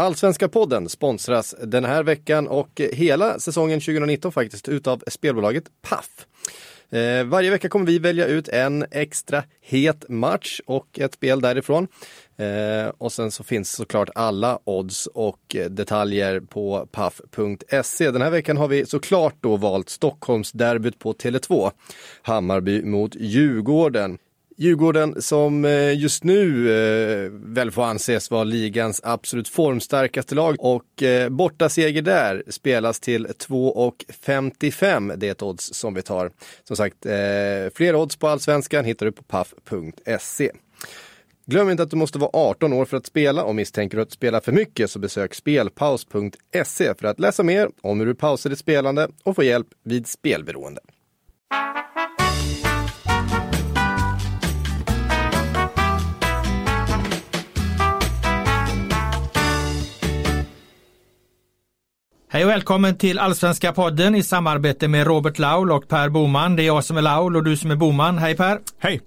Allsvenska podden sponsras den här veckan och hela säsongen 2019 faktiskt utav spelbolaget Paf. Eh, varje vecka kommer vi välja ut en extra het match och ett spel därifrån. Eh, och sen så finns såklart alla odds och detaljer på paf.se. Den här veckan har vi såklart då valt Stockholmsderbyt på Tele2. Hammarby mot Djurgården. Djurgården som eh, just nu eh, väl får anses vara ligans absolut formstarkaste lag och eh, bortaseger där spelas till 2,55. Det är ett odds som vi tar. Som sagt, fler odds på allsvenskan hittar du på paff.se. Glöm inte att du måste vara 18 år för att spela och misstänker du att spela för mycket så besök spelpaus.se för att läsa mer om hur du pausar ditt spelande och få hjälp vid spelberoende. Hej och välkommen till Allsvenska podden i samarbete med Robert Laul och Per Boman. Det är jag som är Laul och du som är Boman. Hej Per! Hej!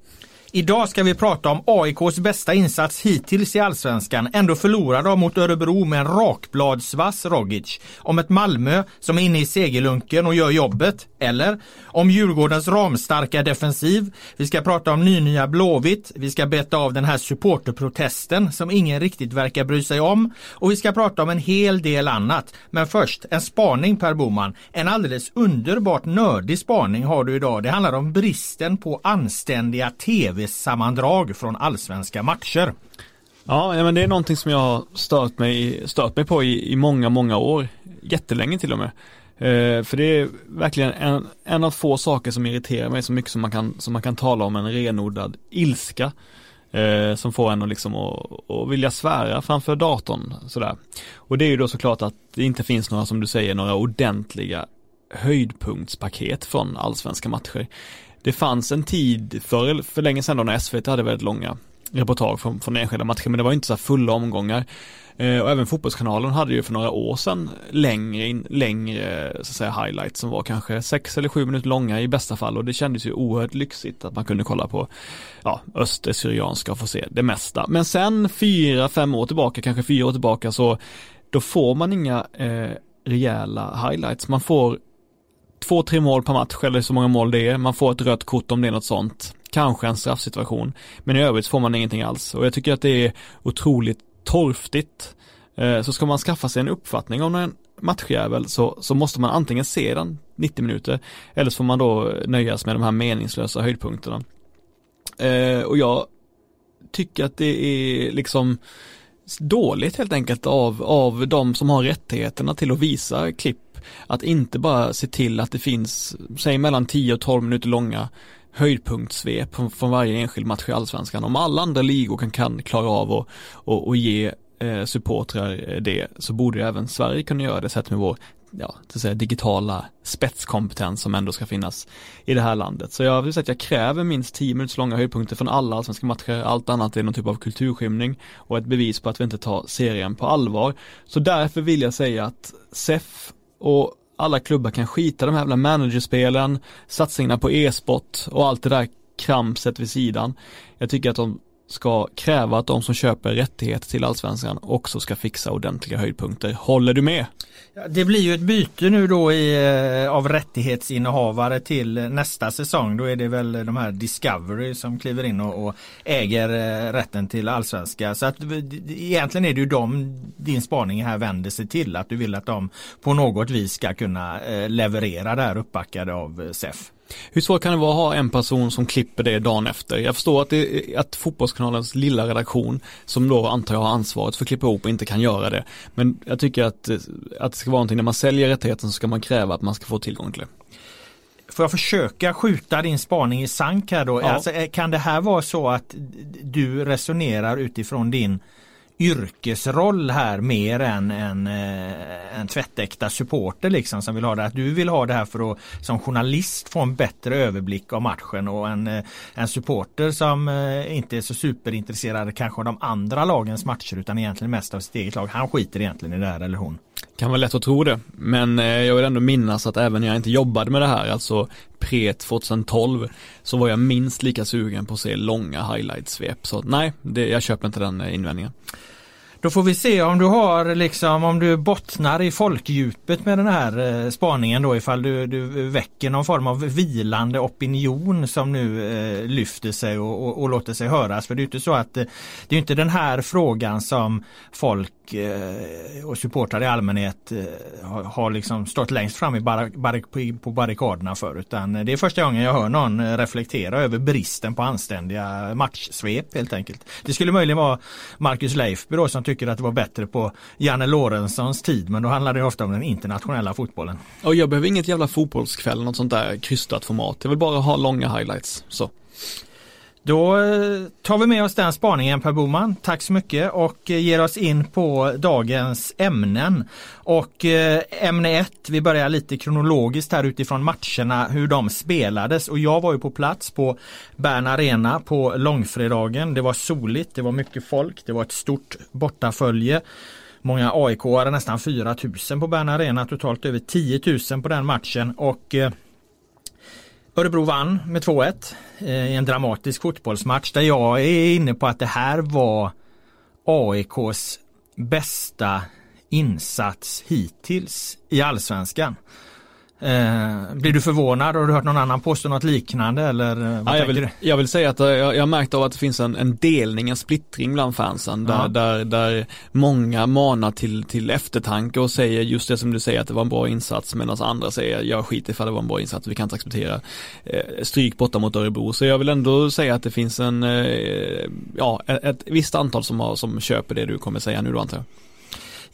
Idag ska vi prata om AIKs bästa insats hittills i Allsvenskan. Ändå förlorar de mot Örebro med en rakbladsvass Rogic. Om ett Malmö som är inne i segerlunken och gör jobbet. Eller om Djurgårdens ramstarka defensiv. Vi ska prata om nynya Blåvitt. Vi ska beta av den här supporterprotesten som ingen riktigt verkar bry sig om. Och vi ska prata om en hel del annat. Men först en spaning Per Boman. En alldeles underbart nördig spaning har du idag. Det handlar om bristen på anständiga tv tv-sammandrag från allsvenska matcher. Ja, men det är någonting som jag har stört mig, stört mig på i, i många, många år. Jättelänge till och med. Eh, för det är verkligen en, en av få saker som irriterar mig så mycket som man kan, som man kan tala om en renodlad ilska. Eh, som får en att liksom och, och vilja svära framför datorn sådär. Och det är ju då såklart att det inte finns några, som du säger, några ordentliga höjdpunktspaket från allsvenska matcher. Det fanns en tid för, för länge sedan då när SVT hade väldigt långa reportage från, från enskilda matcher, men det var inte så fulla omgångar. Eh, och även Fotbollskanalen hade ju för några år sedan längre, längre så att säga highlights som var kanske sex eller sju minuter långa i bästa fall och det kändes ju oerhört lyxigt att man kunde kolla på ja, östersyrianska och få se det mesta. Men sen fyra, fem år tillbaka, kanske fyra år tillbaka så då får man inga eh, rejäla highlights. Man får två, tre mål per match eller så många mål det är. Man får ett rött kort om det är något sånt. Kanske en straffsituation. Men i övrigt får man ingenting alls. Och jag tycker att det är otroligt torftigt. Eh, så ska man skaffa sig en uppfattning om en matchjävel så, så måste man antingen se den 90 minuter eller så får man då nöjas med de här meningslösa höjdpunkterna. Eh, och jag tycker att det är liksom dåligt helt enkelt av, av de som har rättigheterna till att visa klipp att inte bara se till att det finns, säg mellan 10 och 12 minuter långa höjdpunktssvep från, varje enskild match i allsvenskan. Om alla andra ligor kan, kan klara av att och, och ge eh, supportrar eh, det så borde även Sverige kunna göra det sett med vår ja, så att säga, digitala spetskompetens som ändå ska finnas i det här landet. Så jag vill säga att jag kräver minst 10 minuters långa höjdpunkter från alla allsvenska matcher. Allt annat är någon typ av kulturskymning och ett bevis på att vi inte tar serien på allvar. Så därför vill jag säga att SEF och alla klubbar kan skita de här jävla managerspelen, satsningarna på e-sport och allt det där kramset vid sidan. Jag tycker att de ska kräva att de som köper rättighet till allsvenskan också ska fixa ordentliga höjdpunkter. Håller du med? Det blir ju ett byte nu då i, eh, av rättighetsinnehavare till eh, nästa säsong. Då är det väl de här Discovery som kliver in och, och äger eh, rätten till allsvenska. Så att egentligen är det ju de din spaning här vänder sig till. Att du vill att de på något vis ska kunna leverera det här uppbackade av SEF. Hur svårt kan det vara att ha en person som klipper det dagen efter? Jag förstår att, det, att Fotbollskanalens lilla redaktion, som då antar jag har ansvaret för att klippa ihop, inte kan göra det. Men jag tycker att, att det ska vara någonting, när man säljer rättigheten så ska man kräva att man ska få tillgång till det. Får jag försöka skjuta din spaning i sank här då? Ja. Alltså, kan det här vara så att du resonerar utifrån din yrkesroll här mer än en, eh, en tvättäkta supporter liksom som vill ha det. Att du vill ha det här för att som journalist få en bättre överblick av matchen och en, eh, en supporter som eh, inte är så superintresserad kanske av de andra lagens matcher utan egentligen mest av sitt eget lag. Han skiter egentligen i det här eller hon. Kan vara lätt att tro det, men eh, jag vill ändå minnas att även när jag inte jobbade med det här, alltså pre 2012, så var jag minst lika sugen på att se långa highlights-svep. Så nej, det, jag köper inte den eh, invändningen. Då får vi se om du har liksom om du bottnar i folkdjupet med den här eh, spaningen då ifall du, du väcker någon form av vilande opinion som nu eh, lyfter sig och, och, och, låter sig höras. För det är inte så att eh, det är inte den här frågan som folk och, eh, och supportrar i allmänhet eh, har, har, liksom stått längst fram i barrik, på barrikaderna för utan det är första gången jag hör någon eh, reflektera över bristen på anständiga matchsvep helt enkelt. Det skulle möjligen vara Marcus Leifby då som tycker att det var bättre på Janne Lorentzons tid men då handlar det ofta om den internationella fotbollen. Och jag behöver inget jävla fotbollskväll, något sånt där krystat format. Jag vill bara ha långa highlights. Så. Då eh, tar vi med oss den spaningen Per Boman. Tack så mycket och eh, ger oss in på dagens ämnen. Och eh, ämne 1, vi börjar lite kronologiskt här utifrån matcherna, hur de spelades. Och jag var ju på plats på Bern Arena på långfredagen. Det var soligt, det var mycket folk, det var ett stort bortafölje. Många AIK-are, nästan 4000 på Bern Arena, totalt över 10 000 på den matchen. Och Örebro vann med 2-1 eh, i en dramatisk fotbollsmatch där jag är inne på att det här var AIKs bästa insats hittills i allsvenskan. Eh, blir du förvånad? Har du hört någon annan påstå något liknande eller vad ja, jag, vill, jag vill säga att jag, jag har märkt av att det finns en, en delning, en splittring bland fansen där, ja. där, där många manar till, till eftertanke och säger just det som du säger att det var en bra insats medan andra säger jag skiter ifall det var en bra insats, vi kan inte acceptera eh, stryk borta mot Örebro. Så jag vill ändå säga att det finns en, eh, ja, ett, ett visst antal som, har, som köper det du kommer säga nu då antar jag.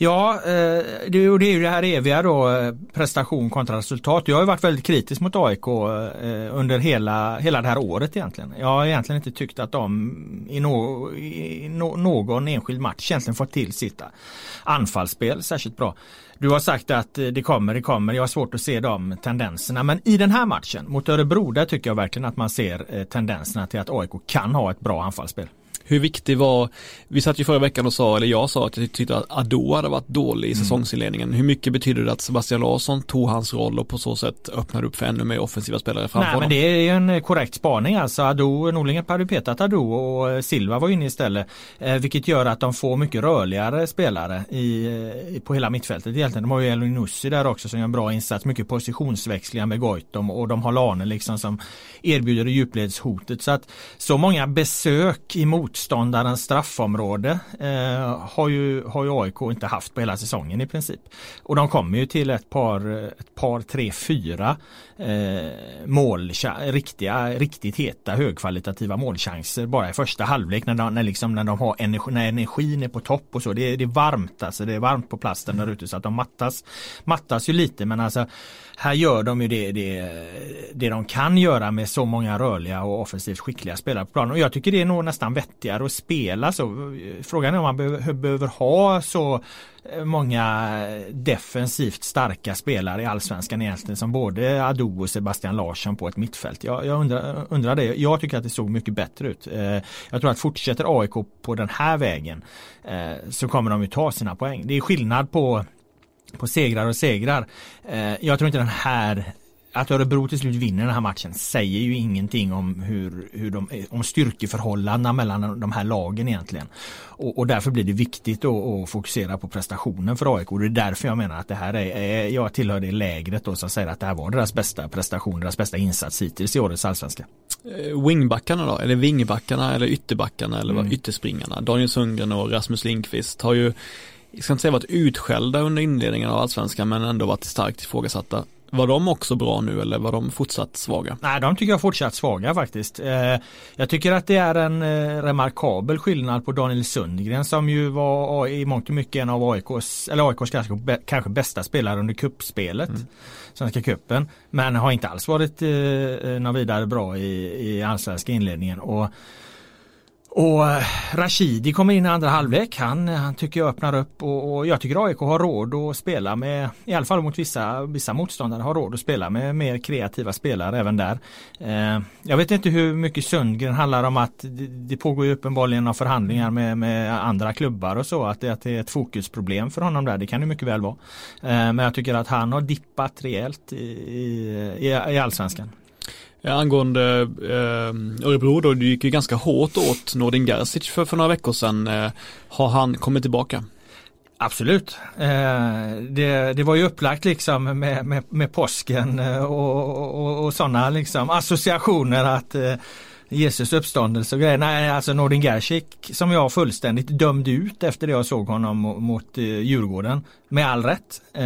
Ja, eh, det, är ju det här eviga då eh, prestation kontra resultat. Jag har varit väldigt kritisk mot AIK eh, under hela, hela det här året egentligen. Jag har egentligen inte tyckt att de i, no, i no, någon enskild match egentligen fått till sitt anfallsspel särskilt bra. Du har sagt att det kommer, det kommer. Jag har svårt att se de tendenserna. Men i den här matchen mot Örebro, där tycker jag verkligen att man ser tendenserna till att AIK kan ha ett bra anfallsspel. Hur viktig var, vi satt ju förra veckan och sa, eller jag sa att jag tyckte att Ado hade varit dålig i mm. säsongsinledningen. Hur mycket betyder det att Sebastian Larsson tog hans roll och på så sätt öppnade upp för ännu mer offensiva spelare framför Nej, honom? men det är ju en korrekt spaning alltså. Ado, Norlingen hade petat Ado och Silva var inne istället. Eh, vilket gör att de får mycket rörligare spelare i, eh, på hela mittfältet egentligen. De har ju Elunussi där också som gör en bra insats. Mycket positionsväxlingar med Goitom och de har Lane liksom som erbjuder djupledshotet. Så att så många besök emot motståndarens straffområde eh, har, ju, har ju AIK inte haft på hela säsongen i princip. Och de kommer ju till ett par, ett par tre, fyra eh, mål, riktiga, riktigt heta högkvalitativa målchanser bara i första halvlek när de, när liksom, när de har energi, när energin är på topp och så. Det är, det är varmt alltså, det är varmt på plasten där ute så att de mattas, mattas ju lite men alltså här gör de ju det, det, det de kan göra med så många rörliga och offensivt skickliga spelare på planen. Och jag tycker det är nog nästan vettigare att spela så. Frågan är om man behöver, behöver ha så eh, många defensivt starka spelare i allsvenskan egentligen som både Ado och Sebastian Larsson på ett mittfält. Jag, jag undrar, undrar det. Jag tycker att det såg mycket bättre ut. Eh, jag tror att fortsätter AIK på den här vägen eh, så kommer de ju ta sina poäng. Det är skillnad på på segrar och segrar. Eh, jag tror inte den här att Örebro till slut vinner den här matchen säger ju ingenting om hur, hur de, om styrkeförhållandena mellan de här lagen egentligen. Och, och därför blir det viktigt att, att fokusera på prestationen för AIK. Och det är därför jag menar att det här är, jag tillhör det lägret då som säger att det här var deras bästa prestation, deras bästa insats hittills i årets allsvenska. Eh, wingbackarna då, eller vingbackarna eller ytterbackarna eller mm. ytterspringarna. Daniel Sundgren och Rasmus Lindqvist har ju jag ska inte säga varit utskällda under inledningen av allsvenskan men ändå varit starkt ifrågasatta. Var de också bra nu eller var de fortsatt svaga? Nej, de tycker jag fortsatt svaga faktiskt. Eh, jag tycker att det är en eh, remarkabel skillnad på Daniel Sundgren som ju var i mångt och mycket en av AIKs, eller AIKs kanske, kanske bästa spelare under kuppspelet. Mm. Svenska cupen. Men har inte alls varit eh, något vidare bra i, i allsvenska inledningen. Och och eh, Rashidi kommer in i andra halvlek. Han, eh, han tycker jag öppnar upp och, och, jag tycker AIK har råd att spela med, i alla fall mot vissa, vissa motståndare, har råd att spela med mer kreativa spelare även där. Eh, jag vet inte hur mycket Sundgren handlar om att det, det pågår ju uppenbarligen några förhandlingar med, med andra klubbar och så, att det, att det är ett fokusproblem för honom där. Det kan det mycket väl vara. Eh, men jag tycker att han har dippat rejält i, i, i allsvenskan. Ja, angående eh, Örebro då, du gick ju ganska hårt åt Nordin Gerzic för, för några veckor sedan. Eh, har han kommit tillbaka? Absolut. Eh, det, det var ju upplagt liksom med, med, med påsken eh, och, och, och sådana liksom associationer att eh, Jesus uppståndelse och grejer. Nej, alltså Nordin Gerzic som jag fullständigt dömde ut efter det jag såg honom mot eh, Djurgården. Med all rätt. Eh,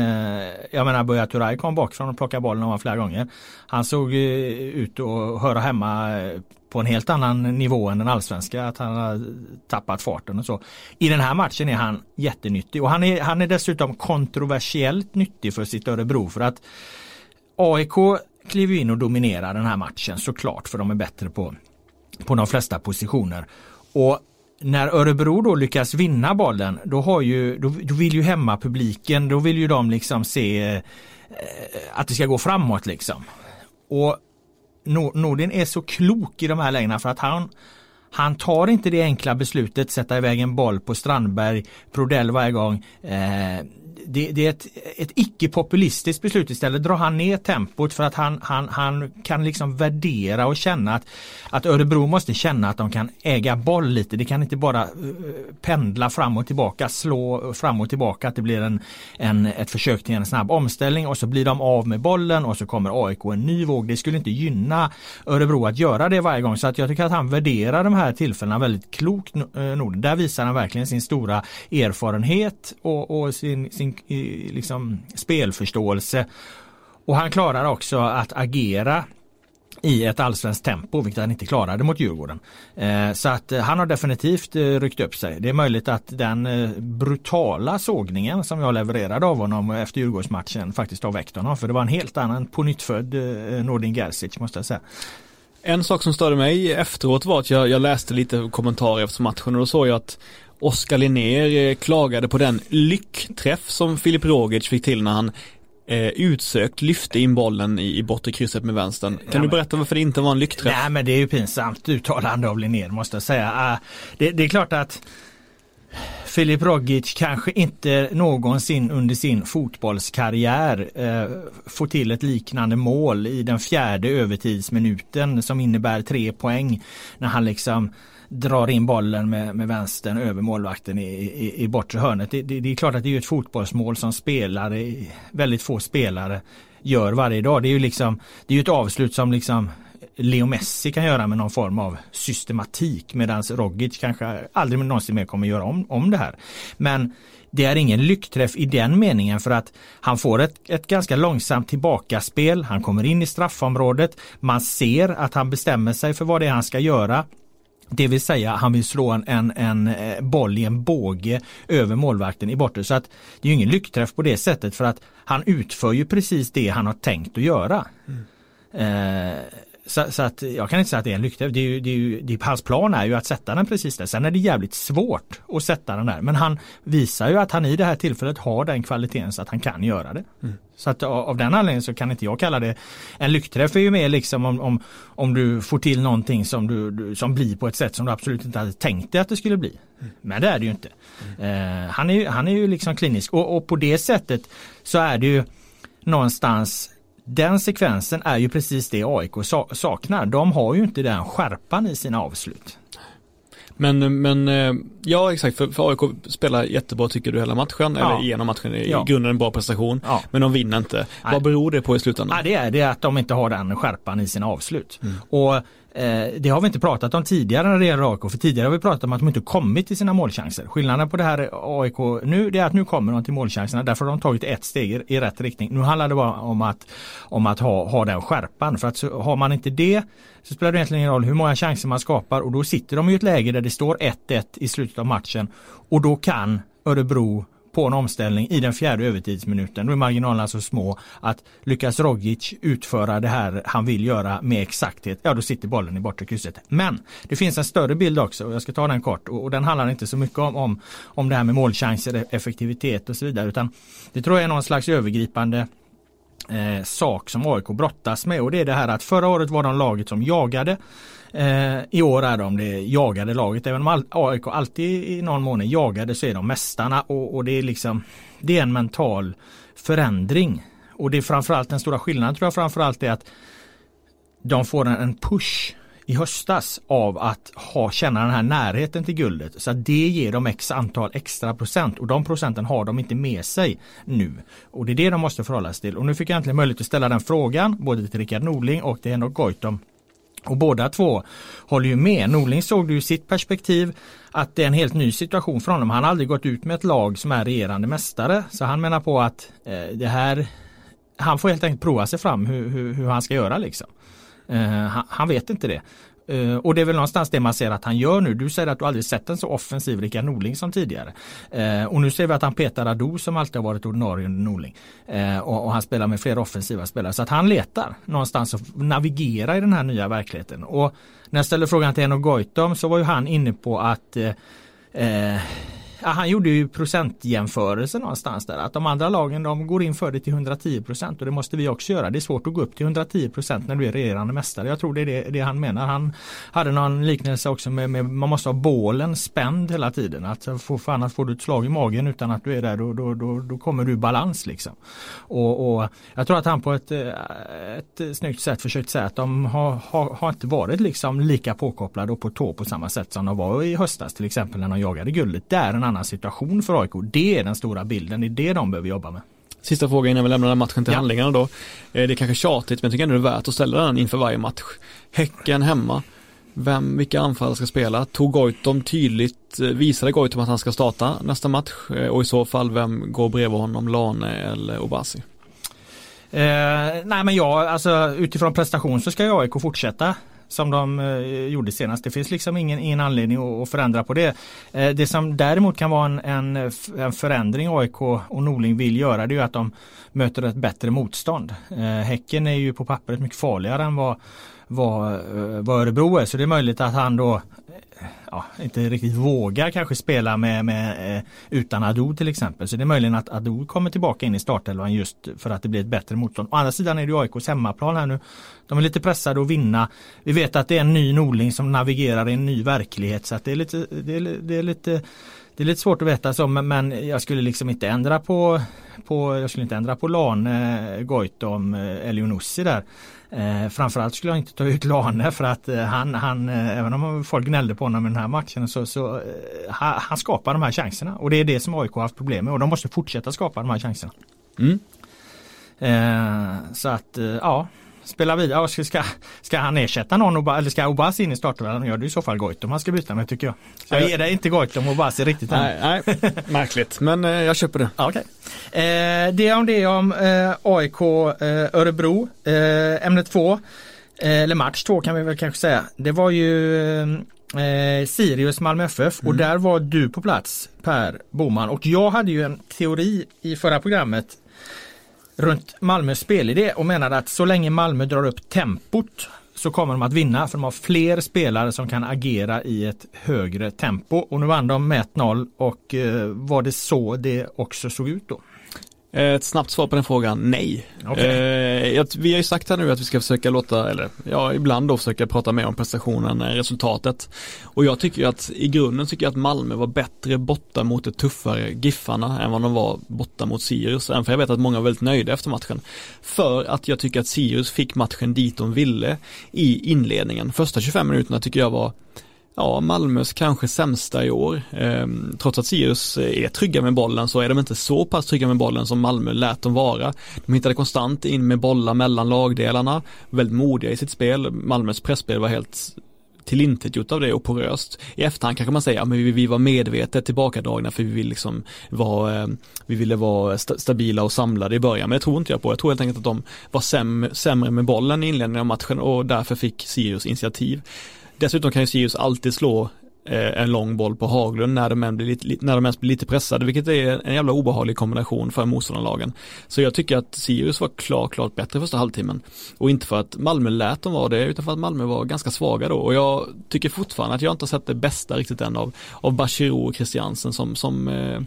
jag menar Buya Turay kom bakifrån och plockade bollen av flera gånger. Han såg eh, ut att höra hemma eh, på en helt annan nivå än den allsvenska. Att han har tappat farten och så. I den här matchen är han jättenyttig och han är, han är dessutom kontroversiellt nyttig för sitt Örebro för att AIK kliver in och dominerar den här matchen såklart för de är bättre på på de flesta positioner. Och när Örebro då lyckas vinna bollen då, har ju, då, då vill ju hemmapubliken, då vill ju de liksom se eh, att det ska gå framåt liksom. Och Nordin är så klok i de här lägena för att han han tar inte det enkla beslutet sätta iväg en boll på Strandberg, Prodell varje gång. Eh, det, det, är ett, ett icke-populistiskt beslut istället drar han ner tempot för att han, han, han kan liksom värdera och känna att, att Örebro måste känna att de kan äga boll lite. Det kan inte bara eh, pendla fram och tillbaka, slå fram och tillbaka, att det blir en, en, ett försök till en snabb omställning och så blir de av med bollen och så kommer AIK en ny våg. Det skulle inte gynna Örebro att göra det varje gång så att jag tycker att han värderar de här tillfällena väldigt klokt. Eh, Där visar han verkligen sin stora erfarenhet och, och sin, sin liksom, spelförståelse. Och han klarar också att agera i ett allsvenskt tempo, vilket han inte klarade mot Djurgården. Eh, så att eh, han har definitivt eh, ryckt upp sig. Det är möjligt att den brutala sågningen som jag levererade av honom efter Djurgårdsmatchen faktiskt har väckt honom. För det var en helt annan pånyttfödd Nordin Gerzic måste jag säga. En sak som störde mig efteråt var att jag, jag läste lite kommentarer efter matchen och då såg jag att Oskar Linnér eh, klagade på den lyckträff som Filip Rogic fick till när han eh, utsökt lyfte in bollen i, i bortre krysset med vänstern. Kan ja, du berätta varför det inte var en lyckträff? Nej men det är ju pinsamt uttalande av Linnér måste jag säga. Uh, det, det, är klart att Filip Rogic kanske inte någonsin under sin fotbollskarriär eh, får till ett liknande mål i den fjärde övertidsminuten som innebär tre poäng när han liksom drar in bollen med, med vänstern över målvakten i, i, i bortre hörnet. Det, det, det, är klart att det är ett fotbollsmål som spelare, väldigt få spelare gör varje dag. Det är ju liksom, det är ett avslut som liksom Leo Messi kan göra med någon form av systematik medan Rogic kanske aldrig någonsin mer kommer göra om, om det här. Men det är ingen lyckträff i den meningen för att han får ett, ett ganska långsamt tillbakaspel. Han kommer in i straffområdet. Man ser att han bestämmer sig för vad det är han ska göra. Det vill säga han vill slå en, en, en eh, boll i en båge över målvakten i bortre. Så att det är ingen lyckträff på det sättet för att han utför ju precis det han har tänkt att göra. Mm. Eh, så, så, att jag kan inte säga att det är en lyckträff. Det är ju, det är ju, det, hans plan är ju att sätta den precis där. Sen är det jävligt svårt att sätta den där. Men han visar ju att han i det här tillfället har den kvaliteten så att han kan göra det. Mm. Så att av den anledningen så kan inte jag kalla det en lyckträff är ju mer liksom om, om, om du får till någonting som, du, du, som blir på ett sätt som du absolut inte hade tänkt dig att det skulle bli. Mm. Men det är det ju inte. Mm. Uh, han, är, han är ju liksom klinisk och, och på det sättet så är det ju någonstans den sekvensen är ju precis det AIK saknar. De har ju inte den skärpan i sina avslut. Men, men eh, ja exakt, för, för AIK spelar jättebra tycker du hela matchen, ja. eller genom matchen, i ja. grunden en bra prestation. Ja. Men de vinner inte. Nej. Vad beror det på i slutändan? Ja, det är det att de inte har den skärpan i sina avslut. Mm. Och Eh, det har vi inte pratat om tidigare när det gäller AIK, för tidigare har vi pratat om att de inte kommit till sina målchanser. Skillnaden på det här AIK nu, det är att nu kommer de till målchanserna, därför har de tagit ett steg i, rätt riktning. Nu handlar det bara om att, om att ha, ha den skärpan, för att så, har man inte det så spelar det egentligen ingen roll hur många chanser man skapar och då sitter de i ett läge där det står 1-1 i slutet av matchen och då kan Örebro på en omställning i den fjärde övertidsminuten. Då är marginalerna så små att lyckas Rogic utföra det här han vill göra med exakthet, ja då sitter bollen i bortre krysset. Men det finns en större bild också och jag ska ta den kort och, och den handlar inte så mycket om, om, om det här med målchanser, effektivitet och så vidare utan det tror jag är någon slags övergripande eh, sak som AIK brottas med och det är det här att förra året var de laget som jagade Eh, I år är de det jagade laget. Även om AIK alltid i någon mån är jagade så är de mästarna och, och det är liksom det är en mental förändring. Och det är framförallt den stora skillnaden tror jag framförallt är att de får en, push i höstas av att ha, känna den här närheten till guldet. Så att det ger dem x antal extra procent och de procenten har de inte med sig nu. Och det är det de måste förhålla sig till. Och nu fick jag äntligen möjlighet att ställa den frågan både till Rickard Norling och till Henrik Goitom. Och båda två håller ju med. Norling såg det ur sitt perspektiv att det är en helt ny situation för honom. Han har aldrig gått ut med ett lag som är regerande mästare. Så han menar på att eh, det här han får helt enkelt prova sig fram hur, hur, hur han ska göra liksom. Eh, han, han, vet inte det. Uh, och det är väl någonstans det man ser att han gör nu. Du säger att du aldrig sett en så offensiv Rickard Norling som tidigare. Uh, och nu ser vi att han petar Ado som alltid har varit ordinarie under Norling. Eh, och, och, han spelar med fler offensiva spelare. Så att han letar någonstans att navigera i den här nya verkligheten. Och när jag ställde frågan till Eno Goitom så var ju han inne på att Ja, han gjorde ju procentjämförelse någonstans där. Att de andra lagen de går in för det till 110 procent och det måste vi också göra. Det är svårt att gå upp till 110 procent när du är regerande mästare. Jag tror det är det, det, han menar. Han hade någon liknelse också med, med man måste ha bålen spänd hela tiden. Att för, för annars får du ett slag i magen utan att du är där då, då, då, då kommer du i balans liksom. Och, och, jag tror att han på ett, eh, ett snyggt sätt försökt säga att de har, har, har inte varit liksom lika påkopplade och på tå på samma sätt som de var i höstas till exempel när de jagade guldet. Det är en annan situation för AIK. Det är den stora bilden, det är det de behöver jobba med. Sista frågan innan vi lämnar den matchen till ja. handlingarna då. Eh, det är kanske tjatigt men jag tycker ändå det är värt att ställa den inför varje match. Häcken hemma. Vem, vilka anfall ska spela? Tog Goitom tydligt, eh, visade Goitom att han ska starta nästa match? Eh, och i så fall, vem går bredvid honom? Lane eller Obasi? Eh, nej men ja, alltså utifrån prestation så ska AIK fortsätta som de eh, gjorde senast. Det finns liksom ingen, ingen anledning att, förändra på det. Eh, det som däremot kan vara en, en, en förändring AIK och Norling vill göra det är att de möter ett bättre motstånd. Eh, häcken är ju på pappret mycket farligare än vad, vad, eh, vad Örebro är så det är möjligt att han då ja, inte riktigt vågar kanske spela med, med, eh, utan Ado till exempel. Så det är möjligen att Ado kommer tillbaka in i startelvan just för att det blir ett bättre motstånd. Å andra sidan är det AIKs hemmaplan här nu. De är lite pressade att vinna. Vi vet att det är en ny Norling som navigerar i en ny verklighet så att det är lite, det är, det är lite det är lite svårt att veta så men jag skulle liksom inte ändra på, på jag skulle inte ändra på Lane, Goitom, Elionossi där. Eh, framförallt skulle jag inte ta ut Lane för att eh, han, han eh, även om folk gnällde på honom i den här matchen så, så eh, han, han, skapar de här chanserna och det är det som AIK har haft problem med och de måste fortsätta skapa de här chanserna. Mm. Eh, så att eh, ja spela vidare. Ska, ska, ska han ersätta någon eller ska Obas in i startelvan? Ja det är i så fall Goitom han ska byta med tycker jag. Så jag ger dig inte Goitom och Obasi riktigt Nej, nej, märkligt men eh, jag köper det. Okay. Eh, det om det om eh, AIK eh, Örebro. Eh, ämne två, eh, eller match två kan vi väl kanske säga. Det var ju Sirius Malmö FF mm. och där var du på plats Per Boman och jag hade ju en teori i förra programmet runt Malmös spelidé och menade att så länge Malmö drar upp tempot så kommer de att vinna för de har fler spelare som kan agera i ett högre tempo. Och nu vann de med 1-0 och eh, var det så det också såg ut då? Eh, ett snabbt svar på den frågan, nej. Okay. Eh, vi har ju sagt här nu att vi ska försöka låta, eller ja, ibland då försöka prata mer om prestationen än resultatet. Och jag tycker att i grunden tycker jag att Malmö var bättre borta mot de tuffare Giffarna än vad de var borta mot Sirius. Även för jag vet att många var väldigt nöjda efter matchen. För att jag tycker att Sirius fick matchen dit de ville i inledningen. Första 25 minuterna tycker jag var ja, Malmös kanske sämsta i år. Ehm, trots att Sirius eh, är trygga med bollen så är de inte så pass trygga med bollen som Malmö lät dem vara. De hittade konstant in med bollar mellan lagdelarna, väldigt modiga i sitt spel. Malmös pressspel var helt tillintetgjort av det och poröst. I efterhand kanske man säger, ja men vi, var medvetet tillbakadragna för vi vill liksom vara, eh, vi ville vara st stabila och samlade i början, men det tror inte jag på. Jag tror helt enkelt att de var säm sämre med bollen i inledningen av matchen och därför fick Sirius initiativ. Dessutom kan ju Sirius alltid slå eh, en lång boll på Haglund när de, blir lite, när de ens blir lite pressade, vilket är en jävla obehaglig kombination för motståndarlagen. Så jag tycker att Sirius var klart, klart bättre första halvtimmen. Och inte för att Malmö lät dem vara det, utan för att Malmö var ganska svaga då. Och jag tycker fortfarande att jag inte har sett det bästa riktigt än av, av Bachirou och Christiansen som, som eh,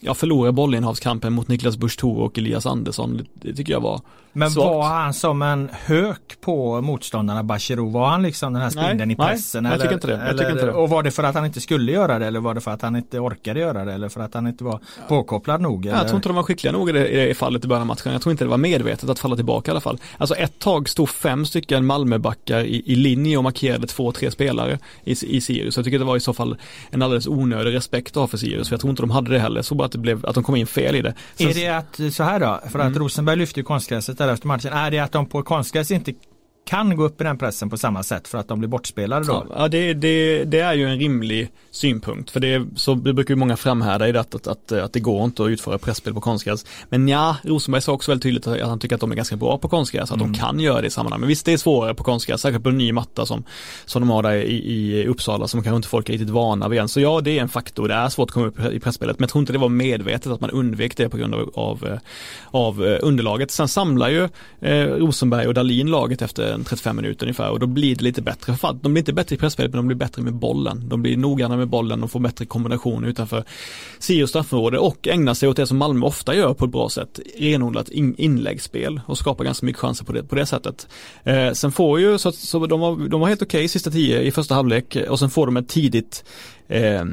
ja, förlorade bollinnehavskampen mot Niklas Busch och Elias Andersson. Det, det tycker jag var men svagt. var han som en hök på motståndarna Bachirou? Var han liksom den här spindeln i nej, pressen? jag eller, tycker inte det. Jag eller, tycker inte det. Och var det för att han inte skulle göra det eller var det för att han inte orkade göra det eller för att han inte var påkopplad nog? Eller? Jag tror inte de var skickliga nog i det, i fallet i början av matchen. Jag tror inte det var medvetet att falla tillbaka i alla fall. Alltså ett tag stod fem stycken Malmöbackar i, i linje och markerade två, tre spelare i, i Sirius. Jag tycker det var i så fall en alldeles onödig respekt att ha för Sirius. För jag tror inte de hade det heller. Jag såg bara att, det blev, att de kom in fel i det. Sen, Är det att, så här då, för att Mm. Rosenberg lyfte ju konstgräset där efter matchen. Är det att de på konstgräs inte kan gå upp i den pressen på samma sätt för att de blir bortspelade då? Ja, det, det, det är ju en rimlig synpunkt. För det, så det brukar ju många framhärda i det att, att, att, det går inte att utföra pressspel på konstgräs. Men ja, Rosenberg sa också väldigt tydligt att han tycker att de är ganska bra på konstgräs, att de kan göra det i sammanhang. Men visst, det är svårare på konstgräs, säkert på en ny matta som, som de har där i, i Uppsala som kanske inte folk är riktigt vana vid än. Så ja, det är en faktor. Det är svårt att komma upp i pressspelet, men jag tror inte det var medvetet att man undvek det på grund av, av, eh, av eh, underlaget. Sen samlar ju eh, Rosenberg och Dalin laget efter en 35 minuter ungefär och då blir det lite bättre. Fan, de blir inte bättre i pressspelet men de blir bättre med bollen. De blir noggranna med bollen och får bättre kombinationer utanför Sirius straffområde och ägnar sig åt det som Malmö ofta gör på ett bra sätt. Renodlat in, inläggsspel och skapar ganska mycket chanser på det, på det sättet. Eh, sen får ju, så, så de, var, de var helt okej sista tio i första halvlek och sen får de ett tidigt eh,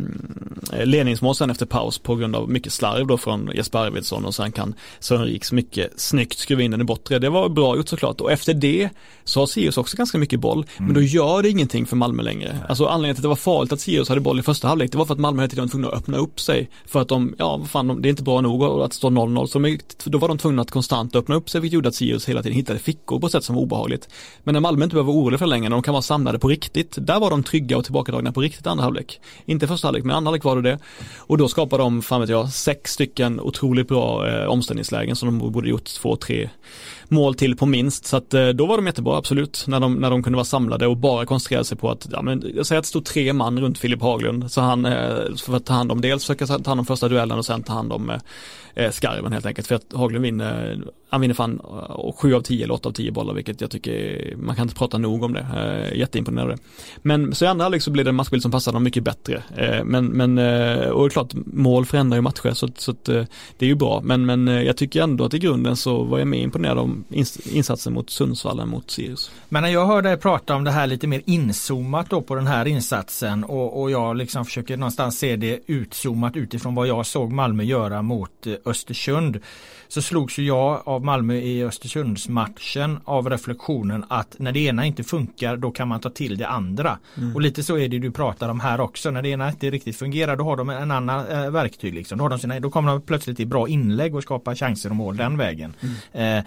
ledningsmål efter paus på grund av mycket slarv då från Jesper Arvidsson och sen kan Sören Riks mycket snyggt skruva in den i bortre. Det var bra gjort såklart och efter det så har Sirius också ganska mycket boll men då gör det ingenting för Malmö längre. Alltså anledningen till att det var farligt att Sirius hade boll i första halvlek det var för att Malmö hela tiden var tvungna att öppna upp sig för att de, ja vad fan, de, det är inte bra nog att stå 0-0 så de, då var de tvungna att konstant öppna upp sig vilket gjorde att Sirius hela tiden hittade fickor på ett sätt som var obehagligt. Men när Malmö inte behöver vara orolig för längre, när de kan vara samlade på riktigt, där var de trygga och tillbakadragna på riktigt andra halvlek. Inte första halvlek, men andra halvlek var det det. Och då skapade de, fan vet jag, sex stycken otroligt bra eh, omställningslägen som de borde gjort två, tre mål till på minst. Så att eh, då var de jättebra, absolut, när de, när de kunde vara samlade och bara koncentrera sig på att, ja men jag säger att det stod tre man runt Filip Haglund, så han, eh, för att ta hand om, dels försöka ta hand om första duellen och sen ta hand om eh, eh skarven helt enkelt. För att Haglund vinner, han vinner fan sju av tio eller åtta av tio bollar, vilket jag tycker, man kan inte prata nog om det. Eh, jätteimponerande. Men så i andra halvlek så blir det en matchbild som passar dem mycket bättre. Eh, men, men, och det är klart, mål förändrar ju matcher så, så att, det är ju bra. Men, men jag tycker ändå att i grunden så var jag mer imponerad om insatsen mot Sundsvall än mot Sirius. Men när jag hör dig prata om det här lite mer inzoomat då på den här insatsen och, och jag liksom försöker någonstans se det utzoomat utifrån vad jag såg Malmö göra mot eh, Östersund. Så slogs ju jag av Malmö i Östersundsmatchen av reflektionen att när det ena inte funkar då kan man ta till det andra. Och lite så är det du pratar om här också. När det ena inte riktigt fungerar då har de en annan eh, verktyg. Liksom. Då, har de sina, då kommer de plötsligt i bra inlägg och skapar chanser och mål den vägen. Eh,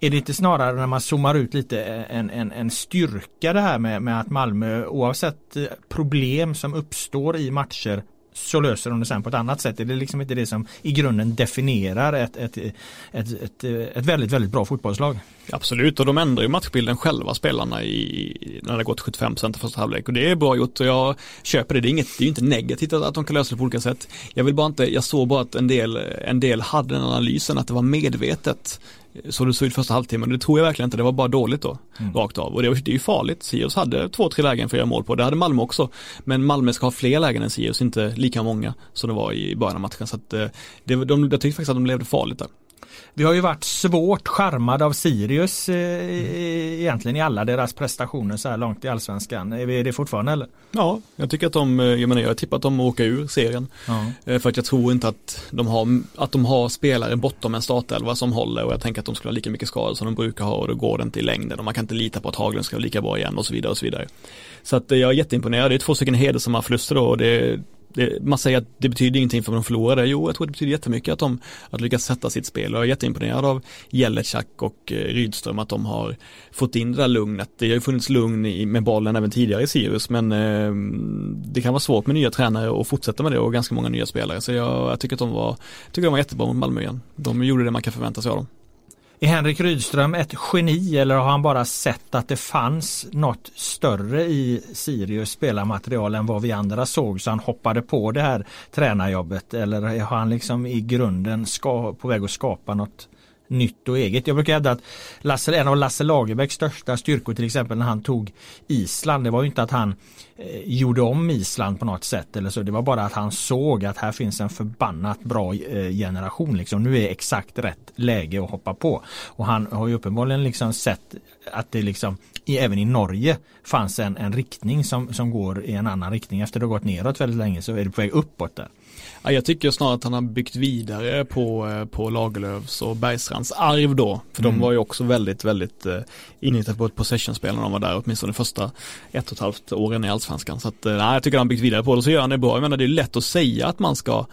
är det inte snarare när man zoomar ut lite eh, en, en, en styrka det här med, med att Malmö oavsett eh, problem som uppstår i matcher så löser de det sen på ett annat sätt. Är det liksom inte det som i grunden definierar ett, ett, ett, ett, eh, ett väldigt, väldigt bra fotbollslag? Absolut, och de ändrar ju matchbilden själva spelarna i, när det har gått 75 procent i första halvlek och det är bra gjort och jag köper det. Det är, inget, det är ju inte negativt att, att de kan lösa det på olika sätt. Jag vill bara inte, jag såg bara att en del, en del hade den analysen att det var medvetet så det såg ut första halvtimmen. Det tror jag verkligen inte, det var bara dåligt då. Mm. Rakt av. Och det, det är ju farligt. Sirius hade två, tre lägen för att göra mål på. Det hade Malmö också. Men Malmö ska ha fler lägen än Sirius, inte lika många som det var i början av matchen. Så att, eh, det, de, jag tyckte faktiskt att de levde farligt där. Vi har ju varit svårt charmade av Sirius eh, egentligen i alla deras prestationer så här långt i allsvenskan. Är vi det fortfarande eller? Ja, jag tycker att de, eh, jag menar jag har tippat dem att åka ur serien. Ja. Eh, För att jag tror inte att de har, att de har spelare bortom en startelva som håller och jag tänker att de skulle ha lika mycket skador som de brukar ha och då går det inte i längden och man kan inte lita på att Haglund ska vara lika bra igen och så vidare och så vidare. Så att eh, jag är jätteimponerad, det är två stycken hedersamma förluster då och det, det, man säger att det betyder ingenting för att de förlorade. Jo, jag tror det betyder jättemycket att de att lyckas sätta sitt spel. Och jag är jätteimponerad av Jelecak och eh, Rydström att de har fått in det där lugnet. Det har ju funnits lugn i, med bollen även tidigare i Sirius, men eh, det kan vara svårt med nya tränare och fortsätta med det och ganska många nya spelare. Så jag, jag tycker att de var, tycker de var jättebra mot Malmö igen. De gjorde det man kan förvänta sig av dem. Är Henrik Rydström ett geni eller har han bara sett att det fanns något större i Sirius spelarmaterial än vad vi andra såg så han hoppade på det här tränarjobbet? Eller har han liksom i grunden ska, på väg att skapa något nytt och eget. Jag brukar hävda att Lasse, en av Lasse Lagerbäcks största styrkor till exempel när han tog Island, det var ju inte att han eh, gjorde om Island på något sätt eller så. Det var bara att han såg att här finns en förbannat bra eh, generation. Liksom. Nu är exakt rätt läge att hoppa på. Och han har ju uppenbarligen liksom sett att det liksom i, även i Norge fanns en, en riktning som, som går i en annan riktning. Efter att har gått neråt väldigt länge så är det på väg uppåt där. Ja, jag tycker snarare att han har byggt vidare på, eh, på Lagerlöfs och Bergstrands arv då. För mm. de var ju också väldigt, väldigt eh, inriktade på ett possession-spel när de var där, åtminstone de första ett och ett halvt åren i allsvenskan. Så att, eh, nej, jag tycker han har byggt vidare på det och så gör han det bra. Jag menar, det är lätt att säga att man ska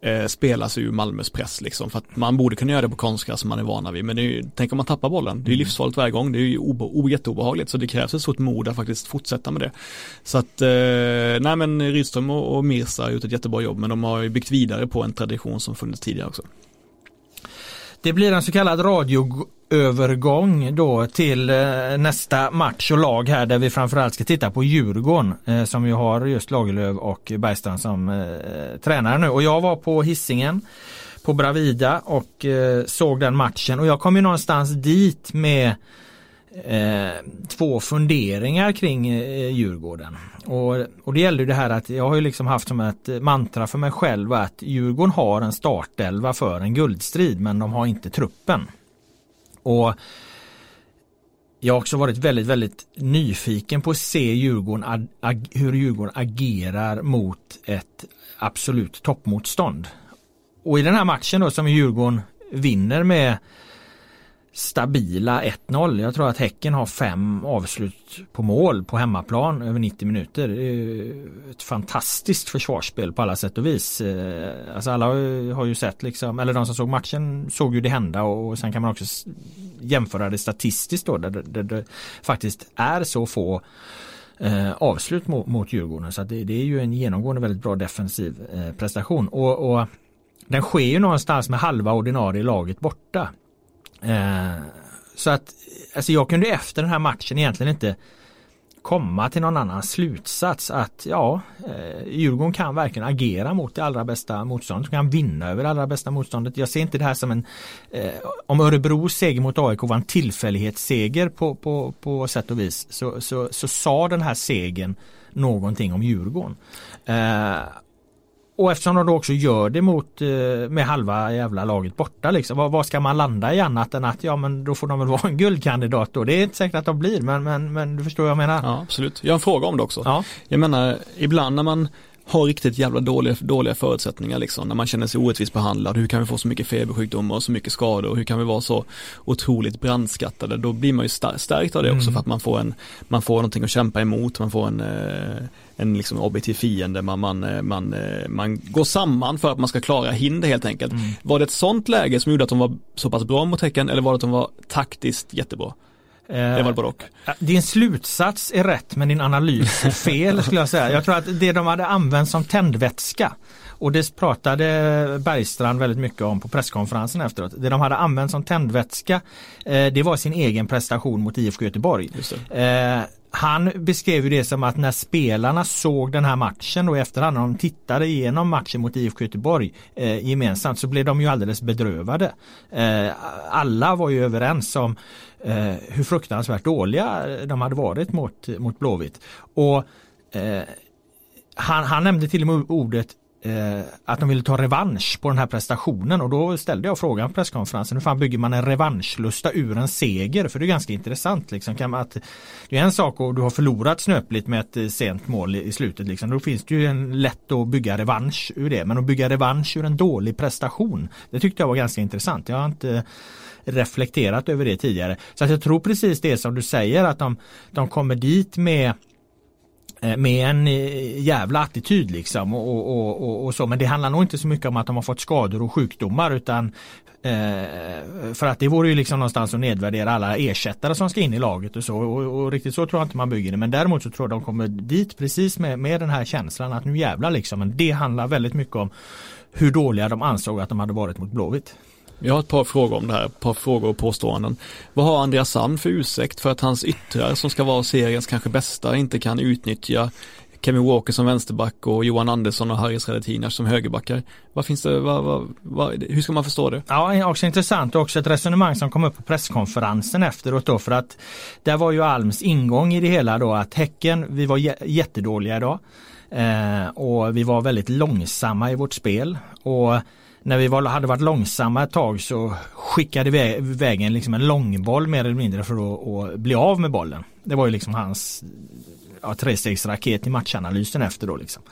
eh, spela sig ur Malmös press liksom. För att man borde kunna göra det på konstgräs som man är vana vid. Men det är ju, tänk om man tappar bollen. Det är ju mm. livsfarligt varje gång. Det är ju obe, jätteobehagligt. Så det krävs ett stort mod att faktiskt fortsätta med det. Så att, eh, nej men Rydström och, och Mirsa har gjort ett jättebra jobb. Men de har ju byggt vidare på en tradition som funnits tidigare också. Det blir en så kallad radioövergång då till eh, nästa match och lag här där vi framförallt ska titta på Djurgården eh, som ju har just Lagerlöf och Bergstrand som eh, tränare nu. Och jag var på hissingen på Bravida och såg den matchen. Och jag kom ju någonstans dit med eh, två funderingar kring eh, Djurgården. Och, och det gäller det här att jag har ju liksom haft som ett mantra för mig själv att Djurgården har en startelva för en guldstrid men de har inte truppen. Och jag har också varit väldigt, väldigt nyfiken på att se Djurgården, ag, hur Djurgården agerar mot ett absolut toppmotstånd. Och i den här matchen då som Djurgården vinner med stabila 1-0. Jag tror att Häcken har fem avslut på mål på hemmaplan över 90 minuter. Ett fantastiskt försvarsspel på alla sätt och vis. Eh, alltså alla har ju sett liksom, eller de som såg matchen såg ju det hända och sen kan man också jämföra det statistiskt då där, där det faktiskt är så få eh, avslut mot, mot Djurgården. Så det, det, är ju en genomgående väldigt bra defensiv eh, prestation. Och, och den sker ju någonstans med halva ordinarie laget borta. Eh, så att alltså jag kunde efter den här matchen egentligen inte komma till någon annan slutsats att ja, eh, Djurgården kan verkligen agera mot det allra bästa motståndet. De kan vinna över det allra bästa motståndet. Jag ser inte det här som en eh, om Örebros seger mot AIK var en tillfällighetsseger på, på, på sätt och vis så, så, så sa den här segern någonting om Djurgården. Eh, och eftersom de då också gör det mot eh, med halva jävla laget borta liksom. Vad, vad, ska man landa i annat än att ja men då får de väl vara en guldkandidat då. Det är inte säkert att de blir men, men, men du förstår vad jag menar. Ja absolut. Jag har en fråga om det också. Ja. Jag menar ibland när man har riktigt jävla dåliga, dåliga förutsättningar liksom, när man känner sig orättvist behandlad. Hur kan vi få så mycket febersjukdomar och så mycket skador? Hur kan vi vara så otroligt brandskattade? Då blir man ju stärkt av det också mm. för att man får en, man får någonting att kämpa emot, man får en, eh, en liksom objektiv fiende, man, man, eh, man, eh, man går samman för att man ska klara hinder helt enkelt. Mm. Var det ett sånt läge som gjorde att de var så pass bra mot Häcken eller var det att de var taktiskt jättebra? Det var både och. Din slutsats är rätt men din analys är fel skulle jag säga. Jag tror att det de hade använt som tändvätska och det pratade Bergstrand väldigt mycket om på presskonferensen efteråt. Det de hade använt som tändvätska det var sin egen prestation mot IFK Göteborg. Han beskrev ju det som att när spelarna såg den här matchen och efterhand när de tittade igenom matchen mot IFK Göteborg eh, gemensamt så blev de ju alldeles bedrövade. Eh, alla var ju överens om eh, hur fruktansvärt dåliga de hade varit mot, mot Blåvitt. Och eh, han, han nämnde till och med ordet eh, att de ville ta revansch på den här prestationen och då ställde jag frågan på presskonferensen hur fan bygger man en revanschlusta ur en seger? För det är ganska intressant. Liksom. Kan man, att, det är en sak och du har förlorat snöpligt med ett eh, sent mål i, i slutet. Liksom. Då finns det ju en lätt att bygga revansch ur det. Men att bygga revansch ur en dålig prestation det tyckte jag var ganska intressant. Jag har inte reflekterat över det tidigare. Så att jag tror precis det som du säger att de, de kommer dit med eh, med en eh, jävla attityd liksom och, och, och, och, så. Men det handlar nog inte så mycket om att de har fått skador och sjukdomar utan eh, för att det vore ju liksom någonstans att nedvärdera alla ersättare som ska in i laget och så och, och, riktigt så tror jag inte man bygger det. Men däremot så tror jag de kommer dit precis med, med den här känslan att nu jävlar liksom. Men det handlar väldigt mycket om hur dåliga de ansåg att de hade varit mot Blåvitt. Jag har ett par frågor om det här, ett par frågor och påståenden. Vad har Andreas Sand för ursäkt för att hans yttrar som ska vara seriens kanske bästa inte kan utnyttja Kevin Walker som vänsterback och Johan Andersson och Harris Radetinac som högerbackar. Vad finns det, vad, vad, vad, hur ska man förstå det? Ja, också intressant och också ett resonemang som kom upp på presskonferensen efteråt då för att där var ju Alms ingång i det hela då att Häcken, vi var jättedåliga idag. Eh, och vi var väldigt långsamma i vårt spel. Och när vi var, hade varit långsamma ett tag så skickade vi iväg liksom en långboll mer eller mindre för att, att bli av med bollen. Det var ju liksom hans ja, trestegsraket i matchanalysen efter då liksom.